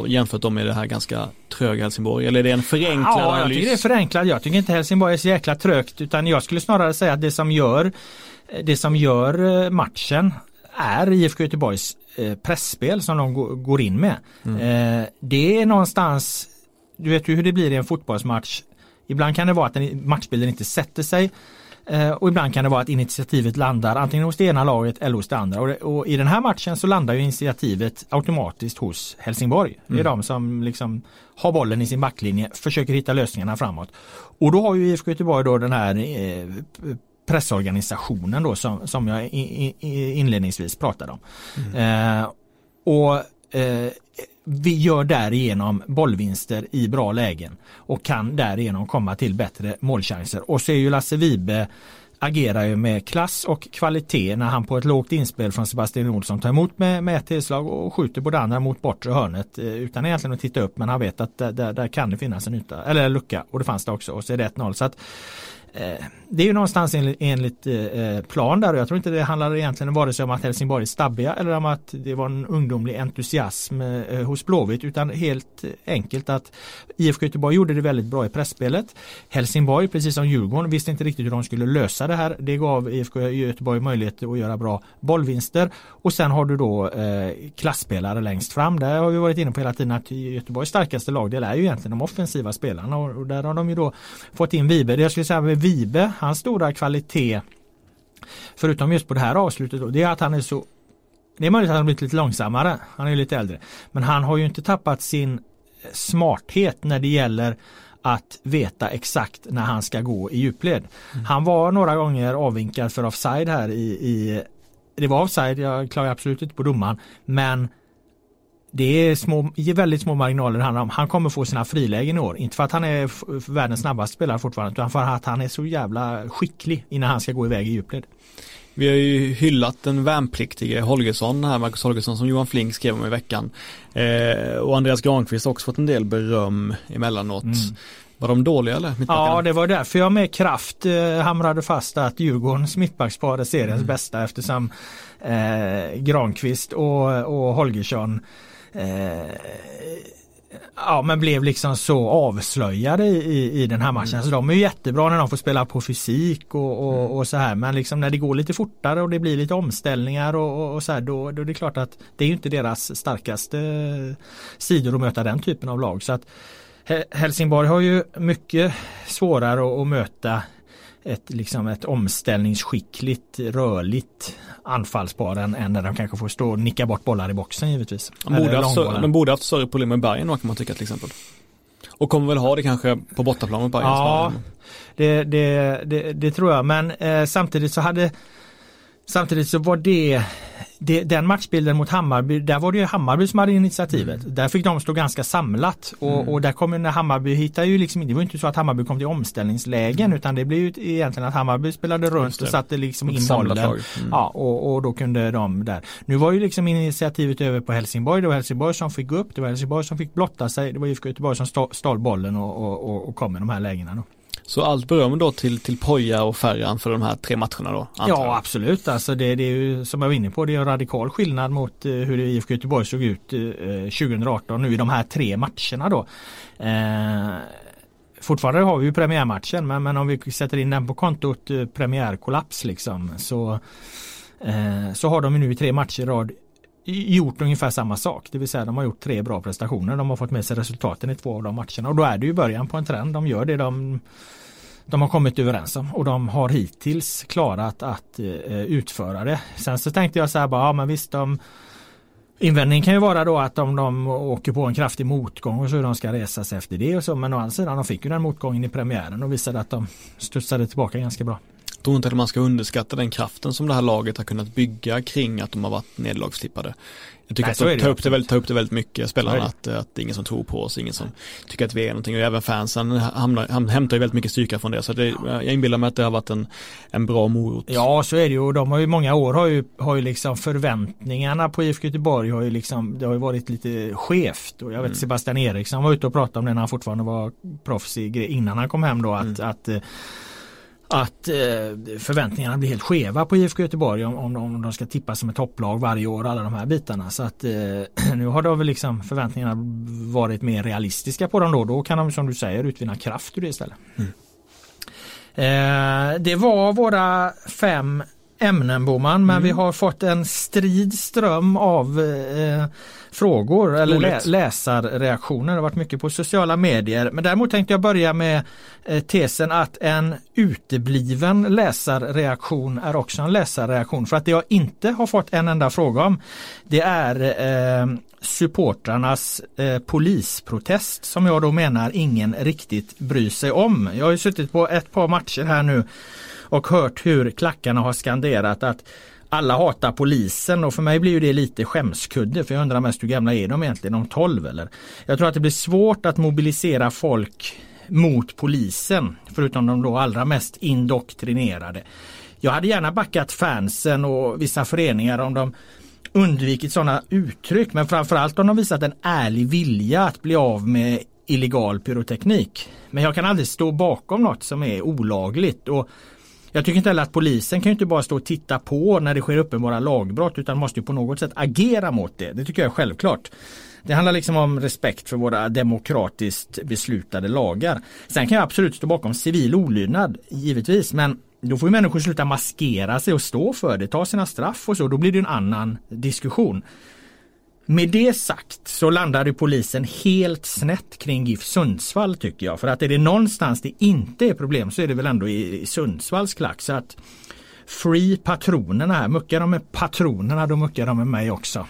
jämfört med det här ganska tröga Helsingborg? Eller är det en förenklad ja, analys? jag tycker det är förenklad. Jag tycker inte Helsingborg är så jäkla trögt utan jag skulle snarare säga att det som gör det som gör eh, matchen är IFK Göteborgs eh, pressspel som de går in med. Mm. Det är någonstans, du vet ju hur det blir i en fotbollsmatch. Ibland kan det vara att matchbilden inte sätter sig. Eh, och ibland kan det vara att initiativet landar antingen hos det ena laget eller hos det andra. Och, det, och i den här matchen så landar ju initiativet automatiskt hos Helsingborg. Det är mm. de som liksom har bollen i sin backlinje, försöker hitta lösningarna framåt. Och då har ju IFK Göteborg då den här eh, pressorganisationen då som, som jag inledningsvis pratade om. Mm. Eh, och eh, vi gör därigenom bollvinster i bra lägen och kan därigenom komma till bättre målchanser. Och så är ju Lasse Vibe agerar ju med klass och kvalitet när han på ett lågt inspel från Sebastian Olsson tar emot med, med ett tillslag och skjuter på det andra mot bortre hörnet eh, utan egentligen att titta upp men han vet att där, där, där kan det finnas en yta, eller lucka och det fanns det också och så är det 1-0. Så att Eh, det är ju någonstans enligt, enligt eh, plan där och jag tror inte det handlar egentligen vare sig om att Helsingborg är stabbiga eller om att det var en ungdomlig entusiasm eh, eh hos Blåvitt utan helt enkelt att IFK Göteborg gjorde det väldigt bra i pressspelet. Helsingborg, precis som Djurgården, visste inte riktigt hur de skulle lösa det här. Det gav IFK Göteborg möjlighet att göra bra bollvinster och sen har du då eh, klassspelare längst fram. Där har vi varit inne på hela tiden att Göteborgs starkaste lagdel är ju egentligen de offensiva spelarna och, där har de ju då fått in Vibe. Jag skulle säga Vibe, hans stora kvalitet förutom just på det här avslutet då, det är att han är så det är möjligt att han har blivit lite långsammare, han är lite äldre. Men han har ju inte tappat sin smarthet när det gäller att veta exakt när han ska gå i djupled. Mm. Han var några gånger avvinkad för offside här i, i det var offside, jag klagar absolut inte på domaren, men det är små, väldigt små marginaler det handlar om. Han kommer få sina frilägen i år. Inte för att han är världens snabbaste spelare fortfarande utan för att han är så jävla skicklig innan han ska gå iväg i djupled. Vi har ju hyllat den värnpliktige Holgersson här, Marcus Holgersson som Johan Flink skrev om i veckan. Eh, och Andreas Granqvist har också fått en del beröm emellanåt. Mm. Var de dåliga eller? Ja det var därför jag med kraft eh, hamrade fast att Djurgårdens mittbackspar är seriens mm. bästa eftersom eh, Granqvist och, och Holgersson eh, ja men blev liksom så avslöjade i, i den här matchen. Mm. Så de är jättebra när de får spela på fysik och, och, mm. och, så här. Men liksom när det går lite fortare och det blir lite omställningar och, och så här då, då är det klart att det är inte deras starkaste sidor att möta den typen av lag. Så att Helsingborg har ju mycket svårare att, att möta ett, liksom ett omställningsskickligt, rörligt anfallspar än, än när de kanske får stå och nicka bort bollar i boxen givetvis. De borde, haft, de borde haft större problem med Bayern kan man tycka till exempel. Och kommer väl ha det kanske på bortaplan med Bayern? Ja, det, det, det, det, tror jag. Men eh, samtidigt så hade Samtidigt så var det, det, den matchbilden mot Hammarby, där var det ju Hammarby som hade initiativet. Mm. Där fick de stå ganska samlat och, mm. och där kommer när Hammarby hittar ju liksom, det var inte så att Hammarby kom till omställningslägen mm. utan det blev ju egentligen att Hammarby spelade runt och satte liksom in bollen. Mm. Ja, och, och då kunde de där. Nu var ju liksom initiativet över på Helsingborg, det var Helsingborg som fick gå upp, det var Helsingborg som fick blotta sig, det var IFK Göteborg som stal bollen och, och, och, och kom med de här lägena. Då. Så allt beröm då till, till Poja och Ferran för de här tre matcherna då? Ja absolut, alltså det, det, är ju som jag var inne på, det är en radikal skillnad mot eh, hur IFK Göteborg såg ut eh, 2018 nu i de här tre matcherna då. Eh, fortfarande har vi ju premiärmatchen men, men om vi sätter in den på kontot eh, premiärkollaps liksom så, eh, så har de nu i tre matcher i rad gjort ungefär samma sak. Det vill säga de har gjort tre bra prestationer. De har fått med sig resultaten i två av de matcherna och då är det ju början på en trend. De gör det de de har kommit överens om och de har hittills klarat att eh, utföra det. Sen så tänkte jag så här bara, ja men visst de Invändningen kan ju vara då att om de åker på en kraftig motgång och så hur de ska resa sig efter det och så men å andra sidan de fick ju den motgången i premiären och visade att de studsade tillbaka ganska bra. Jag tror inte att man ska underskatta den kraften som det här laget har kunnat bygga kring att de har varit nederlagstippade. Jag tycker Nej, att de tar upp, det väldigt, tar upp det väldigt mycket, spelarna, att, att det är ingen som tror på oss, ingen som tycker att vi är någonting och även fansen hamnar, hämtar ju väldigt mycket styrka från det. Så det, jag inbillar mig att det har varit en, en bra morot. Ja, så är det ju och de har ju många år har ju, har ju liksom förväntningarna på IFK Göteborg har ju liksom, det har ju varit lite skevt och jag vet mm. Sebastian Eriksson var ute och pratade om det när han fortfarande var proffs i, innan han kom hem då att, mm. att att eh, förväntningarna blir helt skeva på IFK Göteborg om, om, om de ska tippas som ett topplag varje år alla de här bitarna. Så att eh, nu har då väl liksom förväntningarna varit mer realistiska på dem då. Då kan de som du säger utvinna kraft ur det istället. Mm. Eh, det var våra fem ämnen Boman men mm. vi har fått en strid ström av eh, frågor eller lä läsarreaktioner. Det har varit mycket på sociala medier. Men däremot tänkte jag börja med eh, tesen att en utebliven läsarreaktion är också en läsarreaktion. För att det jag inte har fått en enda fråga om det är eh, supportrarnas eh, polisprotest som jag då menar ingen riktigt bryr sig om. Jag har ju suttit på ett par matcher här nu och hört hur klackarna har skanderat att alla hatar polisen och för mig blir det lite skämskudde för jag undrar mest hur gamla är de egentligen, de 12 eller? Jag tror att det blir svårt att mobilisera folk mot polisen förutom de då allra mest indoktrinerade. Jag hade gärna backat fansen och vissa föreningar om de undvikit sådana uttryck men framförallt om de visat en ärlig vilja att bli av med illegal pyroteknik. Men jag kan aldrig stå bakom något som är olagligt och jag tycker inte heller att polisen kan ju inte bara stå och titta på när det sker uppenbara lagbrott utan måste ju på något sätt agera mot det. Det tycker jag är självklart. Det handlar liksom om respekt för våra demokratiskt beslutade lagar. Sen kan jag absolut stå bakom civil olydnad, givetvis, men då får ju människor sluta maskera sig och stå för det, ta sina straff och så, då blir det en annan diskussion. Med det sagt så landade polisen helt snett kring GIF Sundsvall tycker jag. För att är det någonstans det inte är problem så är det väl ändå i, Sundsvalls klack. Så att Free patronerna här, muckar de med patronerna då muckar de med mig också.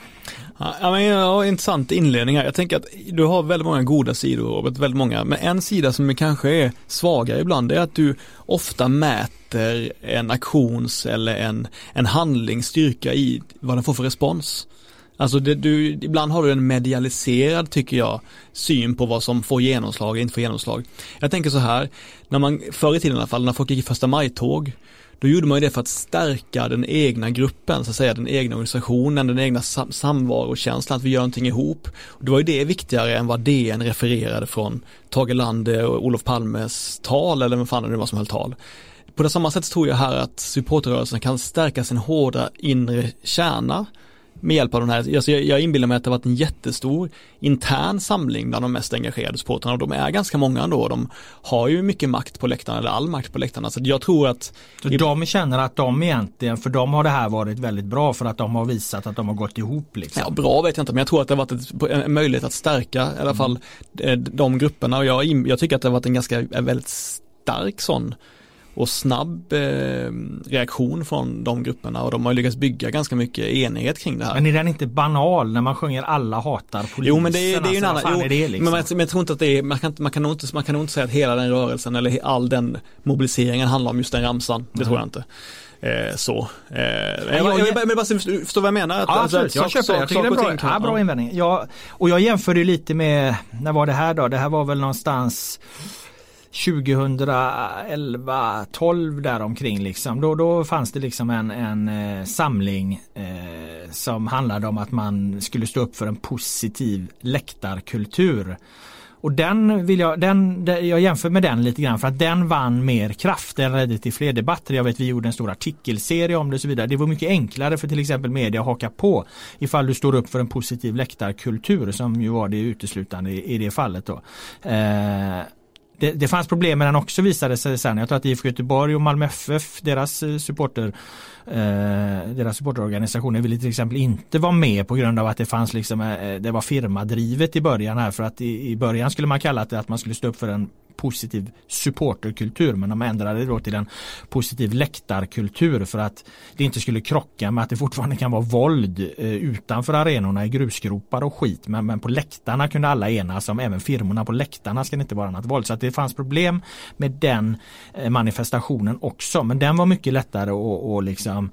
Ja, men, ja, intressant inledning här. Jag tänker att du har väldigt många goda sidor Robert, väldigt många. Men en sida som kanske är svagare ibland är att du ofta mäter en aktions eller en, en handlingsstyrka i vad den får för respons. Alltså det, du, ibland har du en medialiserad, tycker jag, syn på vad som får genomslag och inte får genomslag. Jag tänker så här, när man, förr i tiden i alla fall, när folk gick i första maj-tåg, då gjorde man ju det för att stärka den egna gruppen, så att säga, den egna organisationen, den egna sam samvarokänslan, att vi gör någonting ihop. Och det var ju det viktigare än vad DN refererade från Tage Lande och Olof Palmes tal, eller vad fan det nu var som höll tal. På det samma sätt tror jag här att supporterrörelsen kan stärka sin hårda inre kärna med hjälp av den här, alltså jag, jag inbillar mig att det har varit en jättestor intern samling bland de mest engagerade supportrarna och de är ganska många ändå. De har ju mycket makt på läktarna, eller all makt på läktarna. Så jag tror att... Så de känner att de egentligen, för dem har det här varit väldigt bra för att de har visat att de har gått ihop liksom. Ja, bra vet jag inte, men jag tror att det har varit ett, en möjlighet att stärka i alla fall mm. de grupperna och jag, jag tycker att det har varit en ganska, en väldigt stark sån och snabb eh, reaktion från de grupperna och de har lyckats bygga ganska mycket enighet kring det här. Men är den inte banal när man sjunger alla hatar polisen? Jo men det är, det är ju en alltså, annan, jo, det liksom? men, man, men jag tror inte att det är, man kan, man, kan nog inte, man kan nog inte säga att hela den rörelsen eller all den mobiliseringen handlar om just den ramsan. Det tror jag inte. Eh, så. Eh, jag, jag, jag, jag, bara förstå vad jag menar. Att, Ja, alltså, absolut. Jag köper det. Jag tycker det är bra, ting kan- ja, bra invändning. Jag, och jag jämförde lite med, när var det här då? Det här var väl någonstans 2011, 12 däromkring liksom. Då, då fanns det liksom en, en eh, samling eh, som handlade om att man skulle stå upp för en positiv läktarkultur. Och den vill jag, den, den- jag jämför med den lite grann för att den vann mer kraft. Den ledde till fler debatter. Jag vet vi gjorde en stor artikelserie om det och så vidare. Det var mycket enklare för till exempel media att haka på ifall du står upp för en positiv läktarkultur som ju var det uteslutande i, i det fallet då. Eh, det, det fanns problem med den också visade sig sen. Jag tror att IFK Göteborg och Malmö FF, deras eh, supporter eh, deras supporterorganisationer ville till exempel inte vara med på grund av att det fanns liksom eh, eh, det var firmadrivet i början här för att i, i början skulle man kalla det att man skulle stå upp för en positiv supporterkultur men de ändrade det då till en positiv läktarkultur för att det inte skulle krocka med att det fortfarande kan vara våld eh, utanför arenorna i grusgropar och skit. Men, men på läktarna kunde alla enas om även firmorna på läktarna ska det inte vara något våld. Så att det fanns problem med den eh, manifestationen också. Men den var mycket lättare att och liksom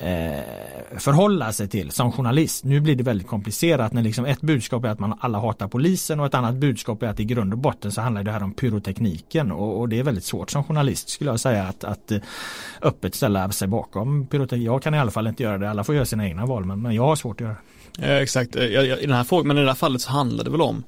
eh, förhålla sig till som journalist. Nu blir det väldigt komplicerat när liksom ett budskap är att man alla hatar polisen och ett annat budskap är att i grund och botten så handlar det här om pyrotekniken och, och det är väldigt svårt som journalist skulle jag säga att, att eh, öppet ställa sig bakom pyroteknik. Jag kan i alla fall inte göra det, alla får göra sina egna val men, men jag har svårt att göra det. Eh, exakt, eh, jag, jag, i den här frågan, men i det här fallet så handlar det väl om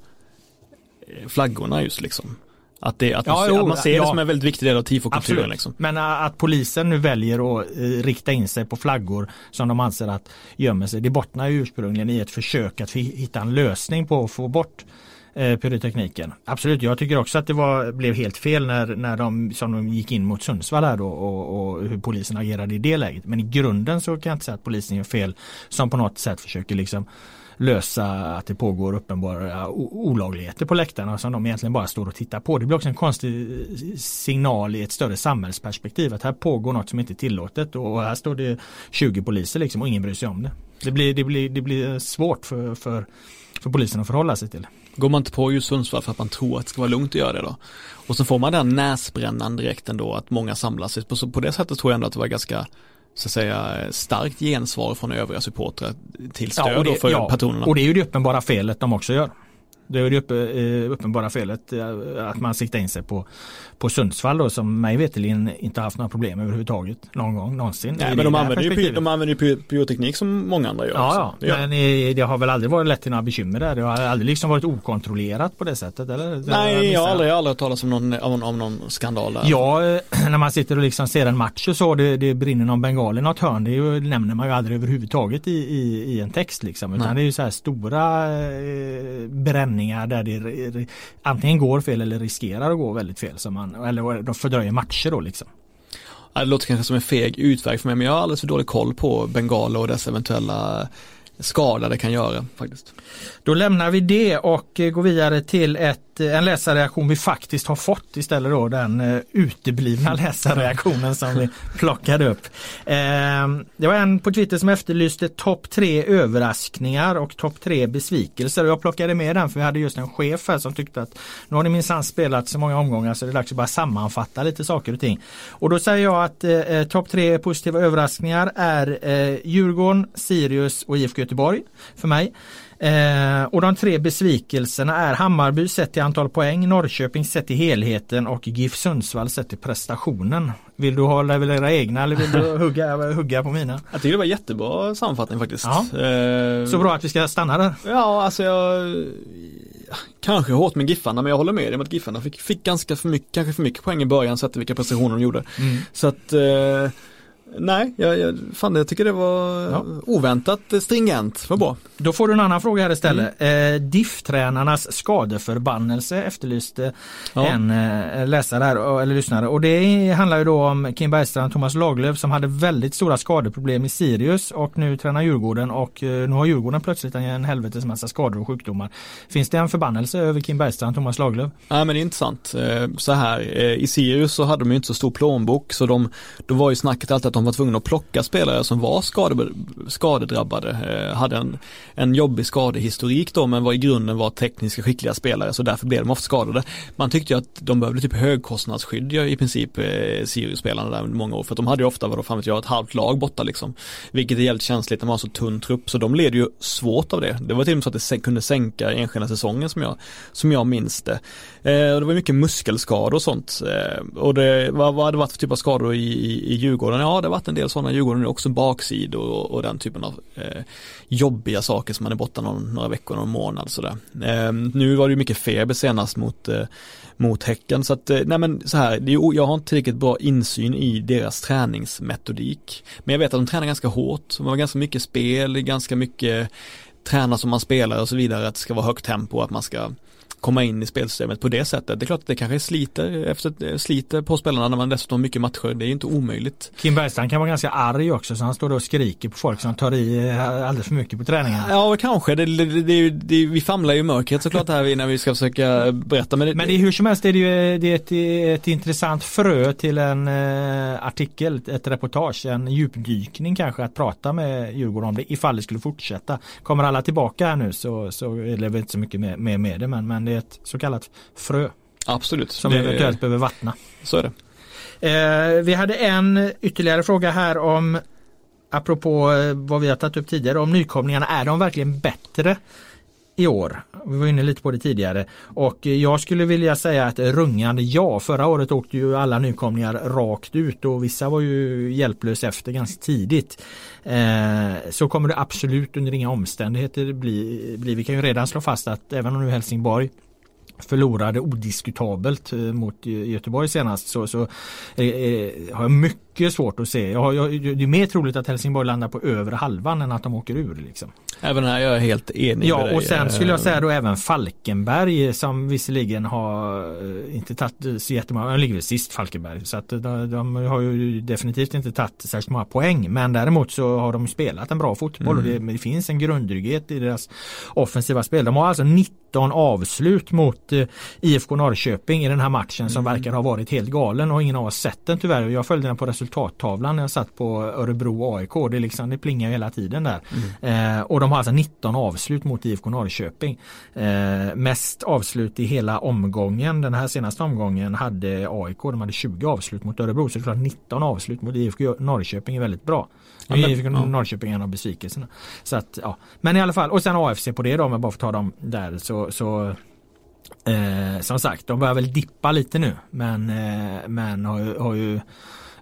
eh, flaggorna just liksom. Att, det, att, Ja, jo, att man ser ja. det som en väldigt viktig del av tifokulturen liksom. Men äh, att polisen nu väljer att eh, rikta in sig på flaggor som de anser att gömmer sig. Det bottnar ju ursprungligen i ett försök att hitta en lösning på att få bort eh, pyrotekniken. Absolut, jag tycker också att det var, blev helt fel när, när de, som de gick in mot Sundsvall här då och, och hur polisen agerade i det läget. Men i grunden så kan jag inte säga att polisen gör fel som på något sätt försöker liksom lösa att det pågår uppenbara olagligheter på läktarna som de egentligen bara står och tittar på. Det blir också en konstig signal i ett större samhällsperspektiv att här pågår något som inte är tillåtet och här står det 20 poliser liksom och ingen bryr sig om det. Det blir, det blir, det blir svårt för, för, för polisen att förhålla sig till. Går man inte på just Sundsvall för att man tror att det ska vara lugnt att göra det då? Och så får man den näsbrännan direkt ändå att många samlas. På, på det sättet tror jag ändå att det var ganska så att säga starkt gensvar från övriga supportrar till stöd och då det, för ja, patronerna. och det är ju det uppenbara felet de också gör. Det är det uppe, eh, uppenbara felet eh, att man siktar in sig på, på Sundsvall då som mig veterligen inte haft några problem överhuvudtaget någon gång någonsin. Nej men de använder, ju, de använder ju py- pyroteknik som många andra gör. Ja, ja. Men eh, det har väl aldrig varit lätt till några bekymmer där. Det har aldrig liksom varit okontrollerat på det sättet eller? Nej, jag har aldrig, aldrig hört talas om någon, om, om någon skandal där. Ja, när man sitter och liksom ser en match och så, det, det brinner någon bengal i något hörn, det ju, nämner man ju aldrig överhuvudtaget i, i, i en text liksom. Utan Nej. det är ju så här stora eh, bränningar där det antingen går fel eller riskerar att gå väldigt fel. Som man, eller de fördröjer matcher då liksom. Ja, Det låter kanske som en feg utväg för mig men jag har alldeles för dålig koll på bengaler och dess eventuella skada det kan göra faktiskt. Då lämnar vi det och eh, går vidare till ett, eh, en läsarreaktion vi faktiskt har fått istället då den eh, uteblivna läsarreaktionen som vi plockade upp. Eh, det var en på Twitter som efterlyste topp tre överraskningar och topp tre besvikelser. Jag plockade med den för vi hade just en chef här som tyckte att nu har ni minsann spelat så många omgångar så det är dags att bara sammanfatta lite saker och ting. Och då säger jag att eh, topp tre positiva överraskningar är eh, Djurgården, Sirius och IFK Göteborg för mig. Eh, och de tre besvikelserna är Hammarby sett till antal poäng, Norrköping sett till helheten och GIF Sundsvall sett till prestationen. Vill du hålla väl era egna eller vill du hugga, hugga på mina? Jag tycker det var jättebra sammanfattning faktiskt. Ja. Eh, Så bra att vi ska stanna där. Ja, alltså jag Kanske hårt med Giffarna men jag håller med dig om att Giffarna fick, fick ganska för mycket, kanske för mycket poäng i början sett till vilka prestationer de gjorde. Mm. Så att eh, Nej, jag, jag, fan, jag tycker det var Ja. oväntat stringent. Var bra. Då får du en annan fråga här istället. Eh, DIF-tränarnas skadeförbannelse efterlyste Ja. en eh, läsare här, eller lyssnare. Och det handlar ju då om Kim Bergstrand och Thomas Lagerlöf som hade väldigt stora skadeproblem i Sirius och nu tränar Djurgården och eh, nu har Djurgården plötsligt en helvetes massa skador och sjukdomar. Finns det en förbannelse över Kim Bergstrand och Thomas Lagerlöf? Nej men det är intressant. Eh, Så här, eh, i Sirius så hade de ju inte så stor plånbok så de, då var ju snacket alltid att de var tvungna att plocka spelare som var skade, skadedrabbade, eh, hade en, en jobbig skadehistorik då men var i grunden var tekniska skickliga spelare så därför blev de ofta skadade. Man tyckte ju att de behövde typ högkostnadsskydd ja, i princip eh, Sirius-spelarna där under många år för att de hade ju ofta, vad fan vet jag, ett halvt lag borta liksom. Vilket är jävligt känsligt när man har så tunn trupp så de led ju svårt av det. Det var till och med så att det kunde sänka enskilda säsongen som jag, som jag minns det. Eh, och det var mycket muskelskador och sånt. Eh, och det, vad, vad hade det varit för typ av skador i, i, i Djurgården? Ja, det varit en del sådana i Djurgården är också, baksidor och, och den typen av eh, jobbiga saker som man är borta någon, några veckor, någon månad sådär. Eh, nu var det ju mycket feber senast mot, eh, mot Häcken så att, eh, nej men så här, det är, jag har inte tillräckligt bra insyn i deras träningsmetodik. Men jag vet att de tränar ganska hårt, de har ganska mycket spel, ganska mycket träna som man spelar och så vidare, att det ska vara högt tempo, att man ska komma in i spelsystemet på det sättet. Det är klart att det kanske sliter, efter, sliter på spelarna när man dessutom har mycket matcher. Det är ju inte omöjligt. Kim Bergstrand kan vara ganska arg också så han står då och skriker på folk som tar i alldeles för mycket på träningarna. Ja, kanske. Det, det, det, det, vi famlar ju i mörkret såklart här när vi ska försöka berätta. Men det, Men det hur som helst är det ju det är ett, ett intressant frö till en eh, artikel, ett reportage, en djupdykning kanske att prata med Djurgården om det ifall det skulle fortsätta. Kommer alla tillbaka här nu så, så är det väl inte så mycket med, med, med det men, men det är ett så kallat frö absolut. som det, eventuellt behöver vattna. Så är det. Eh, vi hade en ytterligare fråga här om apropå eh, vad vi har tagit upp tidigare om nykomlingarna. Är de verkligen bättre i år? Vi var inne lite på det tidigare och eh, jag skulle vilja säga att rungande ja. Förra året åkte ju alla nykomlingar rakt ut och vissa var ju hjälplös efter ganska tidigt. Eh, så kommer det absolut under inga omständigheter bli, bli. Vi kan ju redan slå fast att även om nu Helsingborg förlorade odiskutabelt eh, mot Göteborg senast så, så eh, eh har jag mycket svårt att se. Jag, jag, det är mer troligt att Helsingborg landar på övre halvan än att de åker ur. Liksom. Även här är jag helt enig med Ja och sen skulle jag Eh, säga då även Falkenberg som visserligen har eh, inte tagit så jättemånga, de ligger väl sist Falkenberg så att de, de har ju definitivt inte tagit särskilt många poäng men däremot så har de spelat en bra fotboll och det, Mm. det finns en grundtrygghet i deras offensiva spel. De har alltså 19 avslut mot eh, IFK Norrköping i den här matchen som Mm. verkar ha varit helt galen och ingen av oss sett den tyvärr. Jag följde den på resultattavlan när jag satt på Örebro AIK. Det, är liksom, det plingar hela tiden där. Mm. Eh, och de har alltså 19 avslut mot IFK Norrköping. Eh, mest avslut i hela omgången. Den här senaste omgången hade AIK, de hade 20 avslut mot Örebro. Så det är klart 19 avslut mot IFK Norrköping är väldigt bra. Ja, är men- IFK ja. Norrköping en av besvikelserna. Så att, ja. Men i alla fall, och sen AFC på det då om jag bara får ta dem där så, så Eh, som sagt, de börjar väl dippa lite nu men, eh, men har, ju- har ju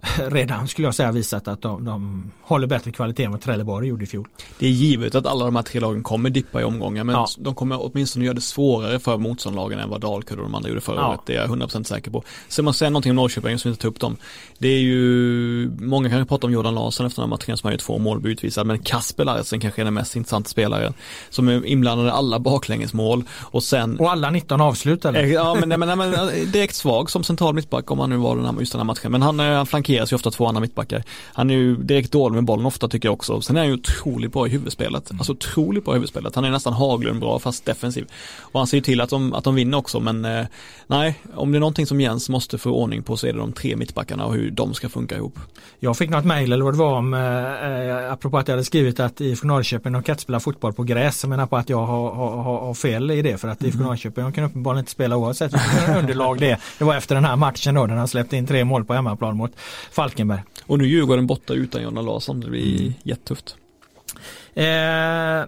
redan skulle jag säga visat att de, de håller bättre kvalitet än vad Trelleborg gjorde i fjol. Det är givet att alla de här tre lagen kommer dippa i omgångar men Ja. de kommer åtminstone göra det svårare för motståndarlagen än vad Dalkurd och de andra gjorde förra Ja. året. Det är jag 100% säker på. Sen jag säga någonting om Norrköping som inte tar upp dem. Det är ju, många kanske pratar om Jordan Larsson efter den här matchen som har gjort två mål och utvisad men Kasper Larsen kanske är den mest intressanta spelaren som är inblandad i alla baklängesmål och sen Och alla 19 avslut eller? Eh, Ja men, nej, men, nej, men direkt svag som central mittback om han nu var den här, just den här matchen. Men han, eh, han flankeras ju ofta två andra mittbackar. Han är ju direkt dålig med bollen ofta tycker jag också. Sen är han ju otroligt bra i huvudspelet. Alltså otroligt bra i huvudspelet. Han är nästan Haglund bra fast defensiv. Och han ser ju till att de, att de vinner också men eh, nej, om det är någonting som Jens måste få ordning på så är det de tre mittbackarna och hur de ska funka ihop. Jag fick något mejl eller vad det var om eh, eh, apropå att jag hade skrivit att IFK Norrköping de kan inte spela fotboll på gräs. Jag menar på att jag har, har, har, fel i det för att IFK Norrköping de kan uppenbarligen inte spela oavsett vilket underlag det är. Det var efter den här matchen då när han släppte in tre mål på hemmaplan mot Falkenberg. Och nu Djurgården borta utan Jonna Larsson. Det blir jättetufft. Eh,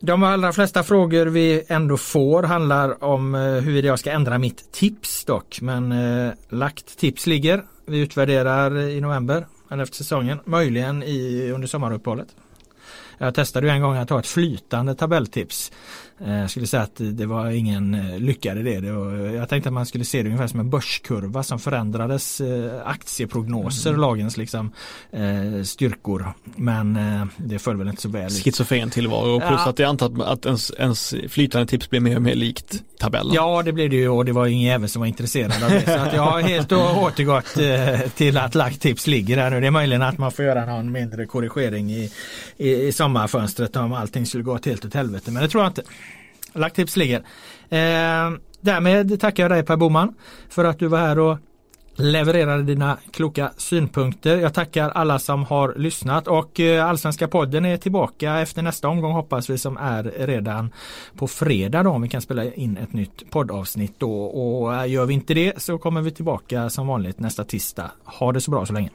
de allra flesta frågor vi ändå får handlar om eh, huruvida jag ska ändra mitt tips dock. Men eh, lagt tips ligger. Vi utvärderar i november eller efter säsongen. Möjligen i, under sommaruppehållet. Jag testade ju en gång att ta ett flytande tabelltips. Eh, jag skulle säga att det var ingen eh, lyckad idé. Jag tänkte att man skulle se det ungefär som en börskurva som förändrades aktieprognoser, mm. lagens liksom, styrkor. Men det föll väl inte så väl. Schizofren tillvaro plus ja. att jag antar att ens, ens flytande tips blir mer och mer likt tabellen. Ja det blev det ju och det var ingen jävel som var intresserad av det. Så att jag har helt återgått till att lagt tips ligger där nu. Det är möjligen att man får göra någon mindre korrigering i, i, i sommarfönstret om allting skulle gå helt åt helvete. Men det tror jag inte. Lagt tips ligger. Eh, därmed tackar jag dig Per Boman för att du var här och levererade dina kloka synpunkter. Jag tackar alla som har lyssnat och eh, Allsvenska podden är tillbaka efter nästa omgång hoppas vi som är redan på fredag då om vi kan spela in ett nytt poddavsnitt då och eh, gör vi inte det så kommer vi tillbaka som vanligt nästa tisdag. Ha det så bra så länge.